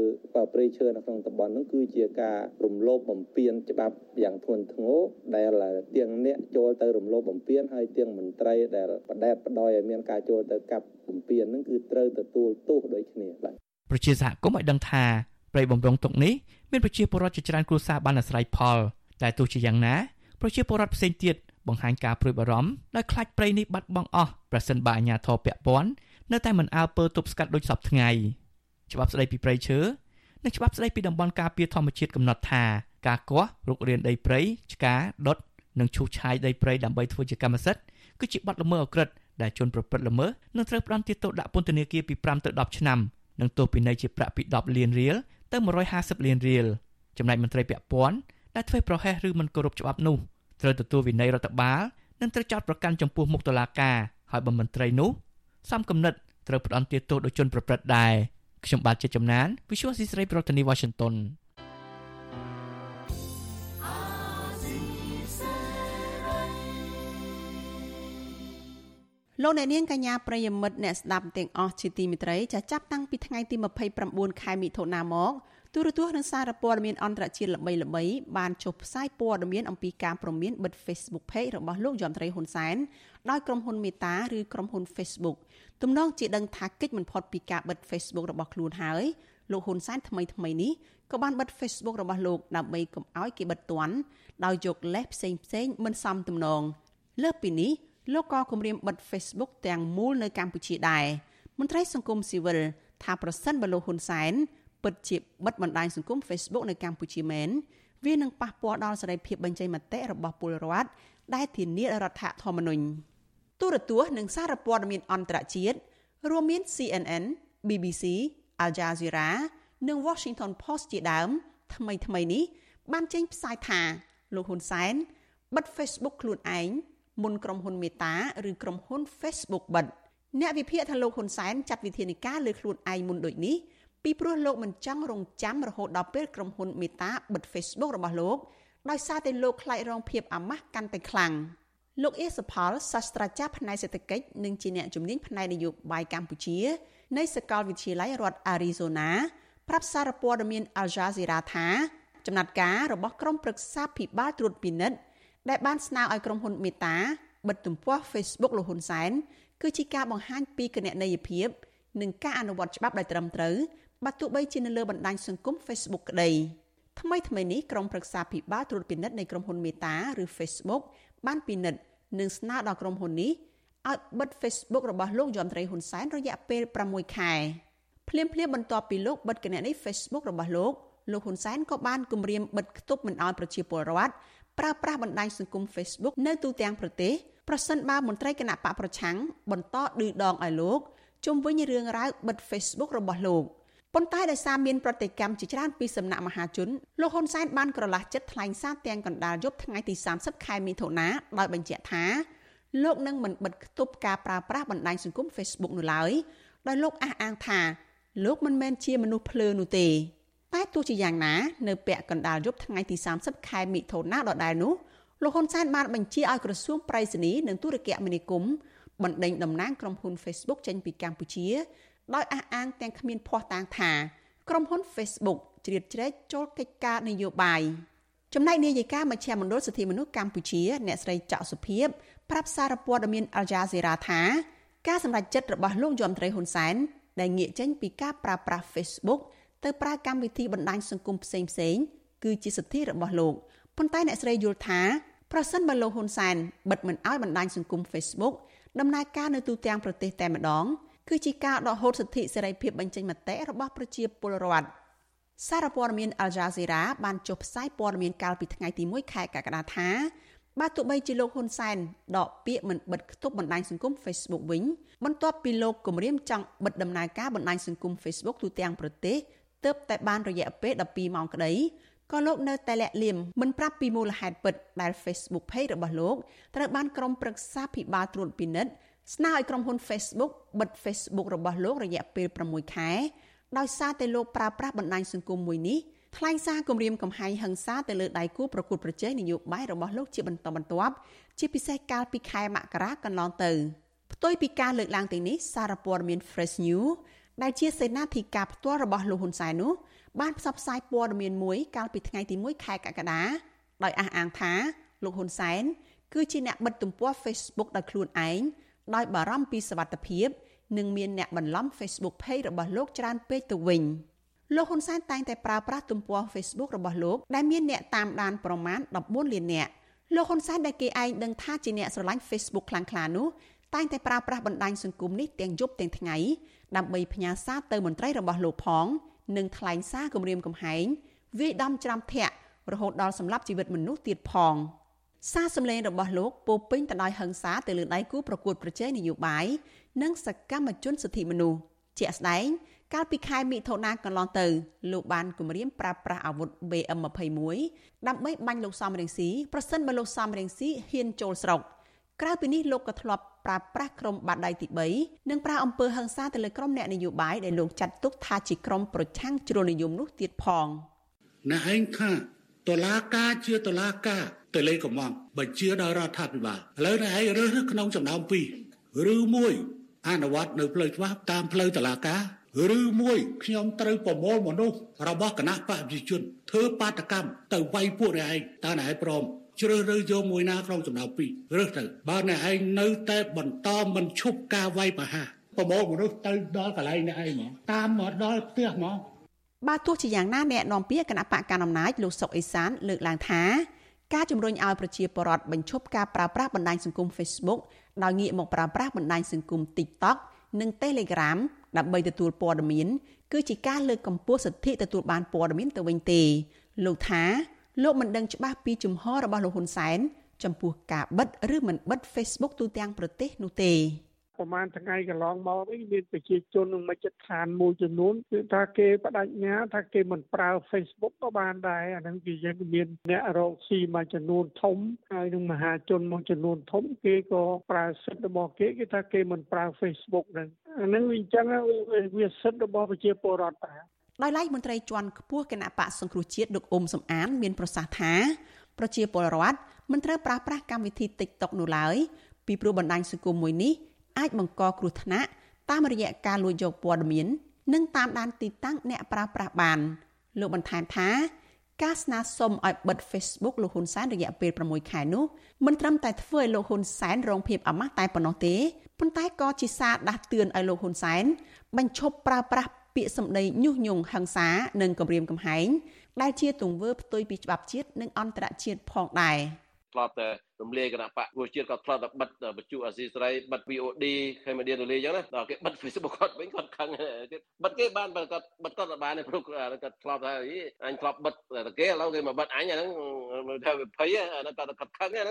ព្រៃឈើនៅក្នុងតំបន់នោះគឺជាការរំលោភបំពានច្បាប់យ៉ាងធ្ងន់ធ្ងរដែលទាំងអ្នកចូលទៅរំលោភបំពានហើយទាំងមន្ត្រីដែលបដិបដោយឲ្យមានការចូលទៅកាប់បំពាននឹងគឺត្រូវទទួលទោសដូចគ្នាបាទប្រជាសហគមន៍ឲ្យដឹងថា ព្រៃបំរុងទុកនេះមានប្រជាពលរដ្ឋជាច្រើនគ្រួសារបានអាស្រ័យផលតែទោះជាយ៉ាងណាប្រជាពលរដ្ឋផ្សេងទៀតបង្ហាញការព្រួយបារម្ភដោយខ្លាចព្រៃនេះបាត់បង់អស់ប្រសិនបើអាជ្ញាធរពាក់ព័ន្ធនៅតែមិនអើពើទប់ស្កាត់ដូចសពថ្ងៃច្បាប់ស្តីពីព្រៃឈើនិងច្បាប់ស្តីពីតំបន់ការពារធម្មជាតិកំណត់ថាការគាស់រុករានដីព្រៃឆ្កាដុតនិងឈូសឆាយដីព្រៃដើម្បីធ្វើជាកម្មសិទ្ធិគឺជាបទល្មើសអក្រិតដែលជនប្រព្រឹត្តល្មើសនឹងត្រូវផ្តន្ទាទោសដាក់ពន្ធនាគារពី5ទៅ10ឆ្នាំនិងទោសពិន័យជាប្រាក់ពី10លានរៀល ទៅ150លានរៀលចំណែកមន្ត្រីពាក់ព័ន្ធដែលធ្វើប្រហែសឬមិនគោរពច្បាប់នោះត្រូវទទួលវិន័យរដ្ឋបាលនិងត្រូវចោទប្រកាន់ចំពោះមុខតុលាការហើយបើមន្ត្រីនោះសំគំនិតត្រូវផ្ដន្ទាទោសដោយជនប្រព្រឹត្តដែរខ្ញុំបាទជាចំណាន Visual ស៊ីស្រីប្រធានាទី Washington លោកអ្នកនាងកញ្ញាប្រិយមិត្តអ្នកស្ដាប់ទាំងអស់ជាទីមេត្រីចាចាប់តាំងពីថ្ងៃទី29ខែមិថុនាមកទូរទស្សន៍និងសារព័ត៌មានអន្តរជាតិល្បីៗបានចុះផ្សាយព័ត៌មានអំពីការព្រមានបិទ Facebook Page របស់លោកយមត្រីហ៊ុនសែនដោយក្រុមហ៊ុនមេតាឬក្រុមហ៊ុន Facebook ទំនងជាដឹងថាកិច្ចមិនផុតពីការបិទ Facebook របស់ខ្លួនហើយលោកហ៊ុនសែនថ្មីថ្មីនេះក៏បានបិទ Facebook របស់លោកដើម្បីកុំឲ្យគេបិទទាន់ដោយយកលេសផ្សេងផ្សេងមិនសមទំនងលើសពីនេះ លោកក៏គម្រាមបិទ Facebook ទាំងមូលនៅកម្ពុជាដែរមន្ត្រីសង្គមស៊ីវិលថាប្រសិនបើលោកហ៊ុនសែនពិតជាបិទបណ្ដាញសង្គម Facebook នៅកម្ពុជាមែនវានឹងប៉ះពាល់ដល់សេរីភាពបញ្ចេញមតិរបស់ពលរដ្ឋដែលធានារដ្ឋធម្មនុញ្ញទូរទស្សន៍និងសារព័ត៌មានអន្តរជាតិរួមមាន CNN, BBC, Al Jazeera និង Washington Post ជាដើម ថ្មីថ្មីនេះបានចេញផ្សាយថាលោកហ៊ុនសែនបិទ Facebook ខ្លួនឯង មុនក្រុមហ៊ុនមេតាឬក្រុមហ៊ុន Facebook បិទអ្នកវិភាគថាលោកហ៊ុនសែនចាត់វិធានការលើខ្លួនឯងមុនដូចនេះពីព្រោះលោកមិនចង់រងចាំរហូតដល់ពេលក្រុមហ៊ុនមេតាបិទ Facebook របស់លោកដោយសារតែលោកខ្លាចរងភាពអាម៉ាស់កាន់តែខ្លាំងលោកអេសផលសាស្ត្រាចារ្យផ្នែកសេដ្ឋកិច្ចនិងជាអ្នកជំនាញផ្នែកនយោបាយកម្ពុជា នៃសាកលវិទ្យាល័យរដ្ឋ Arizona ប្រាប់សារព័ត៌មាន Al Jazeera ថាចំណាត់ការរបស់ក្រុមប្រឹក្សាភិបាលត្រួតពិនិត្យ ដែលបានស្នើឲ្យក្រុមហ៊ុនមេតាបិទទំព័រ Facebook លោកហ៊ុនសែនគឺជាការបង្ហាញពីគណនេយ្យភាពនិងការអនុវត្តច្បាប់ដោយត្រឹមត្រូវបើទោះបីជានៅលើបណ្ដាញសង្គម Facebook ក្តីថ្មីថ្មីនេះក្រុមប្រឹក្សាភិបាលត្រួតពិនិត្យនៃក្រុមហ៊ុនមេតាឬ Facebook បានពិនិត្យនិងស្នើដល់ក្រុមហ៊ុននេះឲ្យបិទ Facebook របស់លោកយមត្រីហ៊ុនសែនរយៈពេល6ខែភ្លាមភ្លាមបន្ទាប់ពីលោកបិទគណនី Facebook របស់លោកលោកហ៊ុនសែនក៏បានគម្រាមបិទគប់មិនឲ្យប្រជាពលរដ្ឋ ប្រើប្រាស់បណ្ដាញសង្គម Facebook នៅទូទាំងប្រទេសប្រសិនបើមន្ត្រីគណៈបកប្រឆាំងបន្តឌឺដងឲ្យលោកជុំវិញរឿងរ៉ាវបិទ Facebook របស់លោកប៉ុន្តែដោយសារមានប្រតិកម្មជាច្រើនពីសំណាក់មហាជនលោកហ៊ុនសែនបានក្រឡាស់ចិត្តថ្លែងសារទាំងកណ្ដាលយប់ថ្ងៃទី30ខែមិថុនាដោយបញ្ជាក់ថាលោកនឹងមិនបិទគប់ការប្រើប្រាស់បណ្ដាញសង្គម Facebook នោះឡើយដោយលោកអះអាងថាលោកមិនមែនជាមនុស្សភ្លើនោះទេ តែទោះជាយ៉ាងណានៅពាក់កណ្ដាលយប់ថ្ងៃទី30ខែមិថុនាដដែលនោះលោកហ៊ុនសែនបានបញ្ជាឲ្យក្រសួងប្រៃសណីនិងទូរគមនាគមន៍បណ្ដេញតំណាងក្រុមហ៊ុន Facebook ចេញពីកម្ពុជាដោយអះអាងទាំងគ្មានភ័ស្តុតាងថាក្រុមហ៊ុន Facebook ជ្រៀតជ្រែកចូលកិច្ចការនយោបាយចំណែកនាយិកាមជ្ឈមណ្ឌលសិទ្ធិមនុស្សកម្ពុជា អ្នកស្រីច័កសុភាពប្រាប់សារព័ត៌មាន Al Jazeera ថាការសម្រេចចិត្តរបស់លោកយមត្រីហ៊ុនសែនដែលងាកចេញពីការប្រើប្រាស់ Facebook ទៅប្រើកម្មវិធីបណ្ដាញសង្គមផ្សេងផ្សេងគឺជាសិទ្ធិរបស់លោកប៉ុន្តែអ្នកស្រីយល់ថាប្រសិនបើលោកហ៊ុនសែនបិទមិនអោយបណ្ដាញសង្គម Facebook ដំណើរការនៅទូទាំងប្រទេសតែម្ដងគឺជាការដកហូតសិទ្ធិសេរីភាពបញ្ចេញមតិរបស់ប្រជាពលរដ្ឋសារព័ត៌មាន Al Jazeera បានចុះផ្សាយព័ត៌មានកាលពីថ្ងៃទី1ខែកក្កដាថាបើទោះបីជាលោកហ៊ុនសែនដកពាក្យមិនបិទគប់បណ្ដាញសង្គម Facebook វិញបន្ទាប់ពីលោកគម្រាមចង់បិទដំណើរការបណ្ដាញសង្គម Facebook ទូទាំងប្រទេស ទើបតែបានរយៈពេល12ម៉ោងក្តីក៏លោកនៅតែលាក់លៀមមិនប្រាប់ពីមូលហេតុពិតដែល Facebook Page របស់លោកត្រូវបានក្រុមប្រឹក្សាភិបាលត្រួតពិនិត្យស្នើឲ្យក្រុមហ៊ុន Facebook បិទ Facebook របស់លោករយៈពេល6ខែដោយសារតែលោកប្រើប្រាស់បណ្ដាញសង្គមមួយនេះថ្លែងសារគម្រាមកំហែងហិង្សាទៅលើដៃគូប្រកួតប្រជែងនយោបាយរបស់លោកជាបន្តបន្ទាប់ជាពិសេសកាលពីខែមករាកន្លងទៅផ្ទុយពីការលើកឡើងទាំងនេះសារព័ត៌មាន Fresh News ដែលជាសេនាធិការផ្ទាល់របស់លោកហ៊ុនសែននោះបានផ្សព្វផ្សាយព័ត៌មានមួយកាលពីថ្ងៃទី1ខែកក្កដាដោយអះអាងថាលោកហ៊ុនសែនគឺជាអ្នកបិទទំព័រ Facebook ដោយខ្លួនឯងដោយបារម្ភពីសវត្ថិភាពនិងមានអ្នកបន្លំ Facebook Page របស់លោកច្រើនពេកទៅវិញលោកហ៊ុនសែនតែងតែប្រើប្រាស់ទំព័រ Facebook របស់លោកដែលមានអ្នកតាមដានប្រមាណ14លាននាក់លោកហ៊ុនសែនដែលគេឯងដឹងថាជាអ្នកស្រឡាញ់ Facebook ខ្លាំងក្លានោះ តែងតែប្រើប្រាស់បណ្ដាញសង្គមនេះទាំងយប់ទាំងថ្ងៃដើម្បីផ្ញើសារទៅមន្ត្រីរបស់លោកផងនិងថ្លែងសារគម្រាមកំហែងវាយដំច្រាំធាក់រហូតដល់សម្លាប់ជីវិតមនុស្សទៀតផងសារសម្លេងរបស់លោកពោពេញទៅដោយហិង្សាទៅលើដៃគូប្រកួតប្រជែងនយោបាយនិងសកម្មជនសិទ្ធិមនុស្សជាក់ស្ដែងកាលពីខែមិថុនាកន្លងទៅលោកបានគម្រាមប្រើប្រាស់អាវុធ BM21 ដើម្បីបាញ់លោកសំរងស៊ីប្រសិនបើលោកសំរងស៊ីហ៊ានចូលស្រុកក្រៅពីនេះលោកក៏ធ្លាប់ ប្រើប្រាស់ក្រុមបាតដៃទី3និងប្រើអំពើហិង្សាទៅលើក្រុមអ្នកនយោបាយដែលលោកចាត់ទុកថាជាក្រុមប្រឆាំងជ្រុលនិយមនោះទៀតផងអ្នកឯងថាតឡាការជាតឡាការទៅលេកំងបញ្ជាដល់រដ្ឋាភិបាលឥឡូវនេះឯងរើសក្នុងចំណោម2ឬមួយអនុវត្តនៅផ្លូវច្បាប់តាមផ្លូវតឡាការឬមួយខ្ញុំត្រូវប្រមូលមនុស្សរបស់គណៈបព្វជិជនធ្វើបាតកម្មទៅវាយពួកឯងតើអ្នកឯងព្រម ជ្រើសរើសយកមួយណាក្នុងចំណោមពីររើសទៅបើអ្នកឯងនៅតែបន្តមិនឈប់ការវាយប្រហារប្រមូលមនុស្សទៅដល់កន្លែងអ្នកឯងហ្មងតាមមកដល់ផ្ទះហ្មងបើទោះជាយ៉ាងណាអ្នកនាំពាក្យគណៈបកកណ្ដាលអំណាចលោកសុកអេសានលើកឡើងថាការជំរុញឲ្យប្រជាពលរដ្ឋបញ្ឈប់ការប្រើប្រាស់បណ្ដាញសង្គម Facebook ដោយងាកមកប្រើប្រាស់បណ្ដាញសង្គម TikTok និង Telegram ដើម្បីទទួលព័ត៌មាន គឺជាការលើកកម្ពស់សិទ្ធិទទួលបានព័ត៌មានទៅវិញទេលោកថា លោកមិនដឹងច្បាស់ពីជំហររបស់លោកហ៊ុនសែនចំពោះការបិទឬមិនបិទ Facebook ទូទាំងប្រទេសនោះទេប្រហែលថ្ងៃកន្លងមកនេះមានប្រជាជនក្នុងមជ្ឈដ្ឋានមួយចំនួនគឺថាគេបដិញ្ញាថាគេមិនប្រើ Facebook ក៏បានដែរអាហ្នឹងគឺយើងមានអ្នករកស៊ីមួយចំនួនធំហើយនឹងមហាជនមួយចំនួនធំគេក៏ប្រើសិទ្ធិរបស់គេគេថាគេមិនប្រើ Facebook ហ្នឹងអាហ្នឹងវាអញ្ចឹងវាសិទ្ធិរបស់ប្រជាពលរដ្ឋតា ដោយឡែកមន្ត្រីជាន់ខ្ពស់គណៈបកសង្គ្រោះជាតិលោកអ៊ុំសំអាន មានប្រសាសន៍ថាប្រជាពលរដ្ឋមិនត្រូវប្រើប្រាស់កម្មវិធី TikTok នោះឡើយពីព្រោះបណ្ដាញសង្គមមួយនេះអាចបង្កគ្រោះថ្នាក់តាមរយៈការលួចយកព័ត៌មាន និងតាមដានទីតាំងអ្នកប្រើប្រាស់បានលោកបន្ថែមថាការស្នើសុំឲ្យបិទ Facebook លោកហ៊ុនសែនរយៈពេល6ខែនោះមិនត្រឹមតែធ្វើឲ្យលោកហ៊ុនសែនរងភាពអាម៉ាស់តែប៉ុណ្ណោះទេប៉ុន្តែក៏ជាសារដាស់តឿនឲ្យលោកហ៊ុនសែនបញ្ឈប់ប្រើប្រាស់ ពាក្យសម្ដីញុះញង់ហិង្សានិងគំរាមកំហែងដែលជាទង្វើផ្ទុយពីច្បាប់ជាតិនិងអន្តរជាតិផងដែរធ្លាប់តែ រំលាយគណៈបកប្រជាជាតិគាត់ធ្លាប់តែបិទបច្ចុអាស៊ីសេរីបិទ VOD ខេមឌៀនរលាយអញ្ចឹងណាដល់គេបិទ Facebook គាត់វិញគាត់ខឹងបិទគេបានគាត់បិទគាត់បានព្រោះគាត់ធ្លាប់ថាអញធ្លាប់បិទតែគេឥឡូវគេមកបិទអញអាហ្នឹងថាវិភ័យអាហ្នឹងគាត់គាត់ខឹងហ្នឹង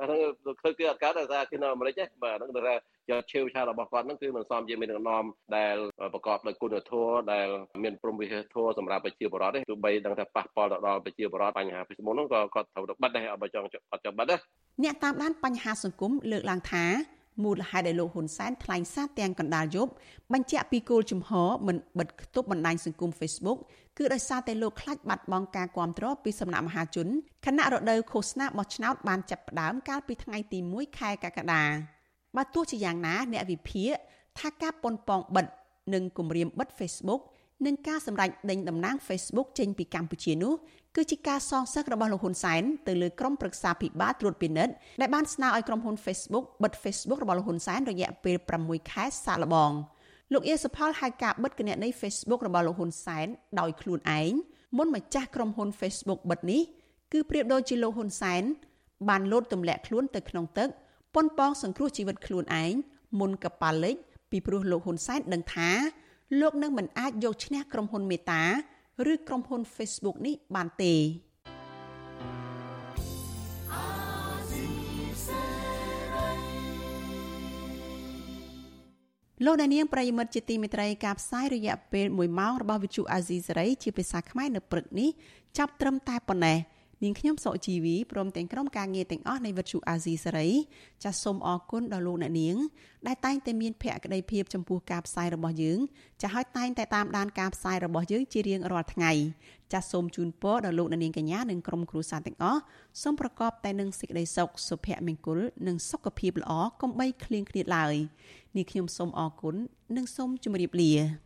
អាហ្នឹងធ្វើគេអត់កើតថាគេនៅអាមេរិកហ្នឹងបាទហ្នឹងថាយកឈើឆារបស់គាត់ហ្នឹងគឺមិនសមជាមានដំណំដែលប្រកបដោយគុណធម៌ដែលមានព្រមវិហារធម៌សម្រាប់ប្រជាពលរដ្ឋទេទោះបីដឹងថាប៉ះពាល់ទៅដល់ប្រជាពលរដ្ឋបញ្ហា Facebook ហ្នឹងក៏គាត់ត្រូវតែបិទដែរបើចង់គាត់ចង់បិទណាអ្នកតាមដានបញ្ហាសង្គមលើកឡើងថាមូលហេតុដែលលោកហ៊ុនសែនថ្លែងសារទាំងកណ្ដាលយប់បញ្ជាក់ពីគោលជំហរមិនបិទគប់បណ្ដាញសង្គម Facebook គឺដោយសារតែលោកខ្លាចបាត់បង់ការគ្រប់គ្រងពីសំណាក់មហាជនខណៈរដូវឃោសនាបោះឆ្នោតបានចាប់ផ្ដើមកាលពីថ្ងៃទី1ខែកក្កដាបើទោះជាយ៉ាងណា អ្នកវិភាគថាការប៉ុនប៉ងបិទនិងគម្រាមបិទ Facebook និងការសម្រេចដេញតំណាង Facebook ចេញពីកម្ពុជានោះគឺជាការសងសឹករបស់លោកហ៊ុនសែនទៅលើក្រុមប្រឹក្សាភិបាលត្រួតពិនិត្យដែលបានស្នើឲ្យក្រុមហ៊ុន Facebook បិទ Facebook របស់លោកហ៊ុនសែនរយៈពេល6ខែសាកល្បងលោកអៀសផលហៅការបិទគណនី Facebook របស់លោកហ៊ុនសែនដោយខ្លួនឯងមុនម្ចាស់ក្រុមហ៊ុន Facebook បិទនេះគឺប្រៀបដូចជាលោកហ៊ុនសែនបានលោតទម្លាក់ខ្លួនទៅក្នុងទឹកប៉ុនប៉ងសង្គ្រោះជីវិតខ្លួនឯងមុនកប៉ាល់លិចពីព្រោះលោកហ៊ុនសែនដឹងថា លោកនឹងមិនអាចយកឈ្នះក្រុមហ៊ុនមេតាឬក្រុមហ៊ុន Facebook នេះបានទេលោកដានៀងប្រិយមិត្តជាទីមេត្រីការផ្សាយរយៈពេល1ម៉ោងរបស់វិទ្យុអាស៊ីសេរីជាភាសាខ្មែរនៅព្រឹកនេះចាប់ត្រឹមតែប៉ុណ្ណេះ នាងខ្ញុំសុជីវីព្រមទាំងក្រុមការងារទាំងអស់នៃវិទ្យុអាស៊ីសេរីចាសសូមអរគុណដល់លោកអ្នកនាងដែលតែងតែមានភក្ដីភាពចំពោះការផ្សាយរបស់យើងចាសហើយតែងតែតាមដានការផ្សាយរបស់យើងជារៀងរាល់ថ្ងៃចាសសូមជូនពរដល់លោកអ្នកនាងកញ្ញានិងក្រុមគ្រួសារទាំងអស់សូមប្រកបតែនឹងសេចក្តីសុខសុភមង្គលនិងសុខភាពល្អកុំបីឃ្លៀងឃ្លាតឡើយនេះខ្ញុំសូមអរគុណនិងសូមជម្រាបលា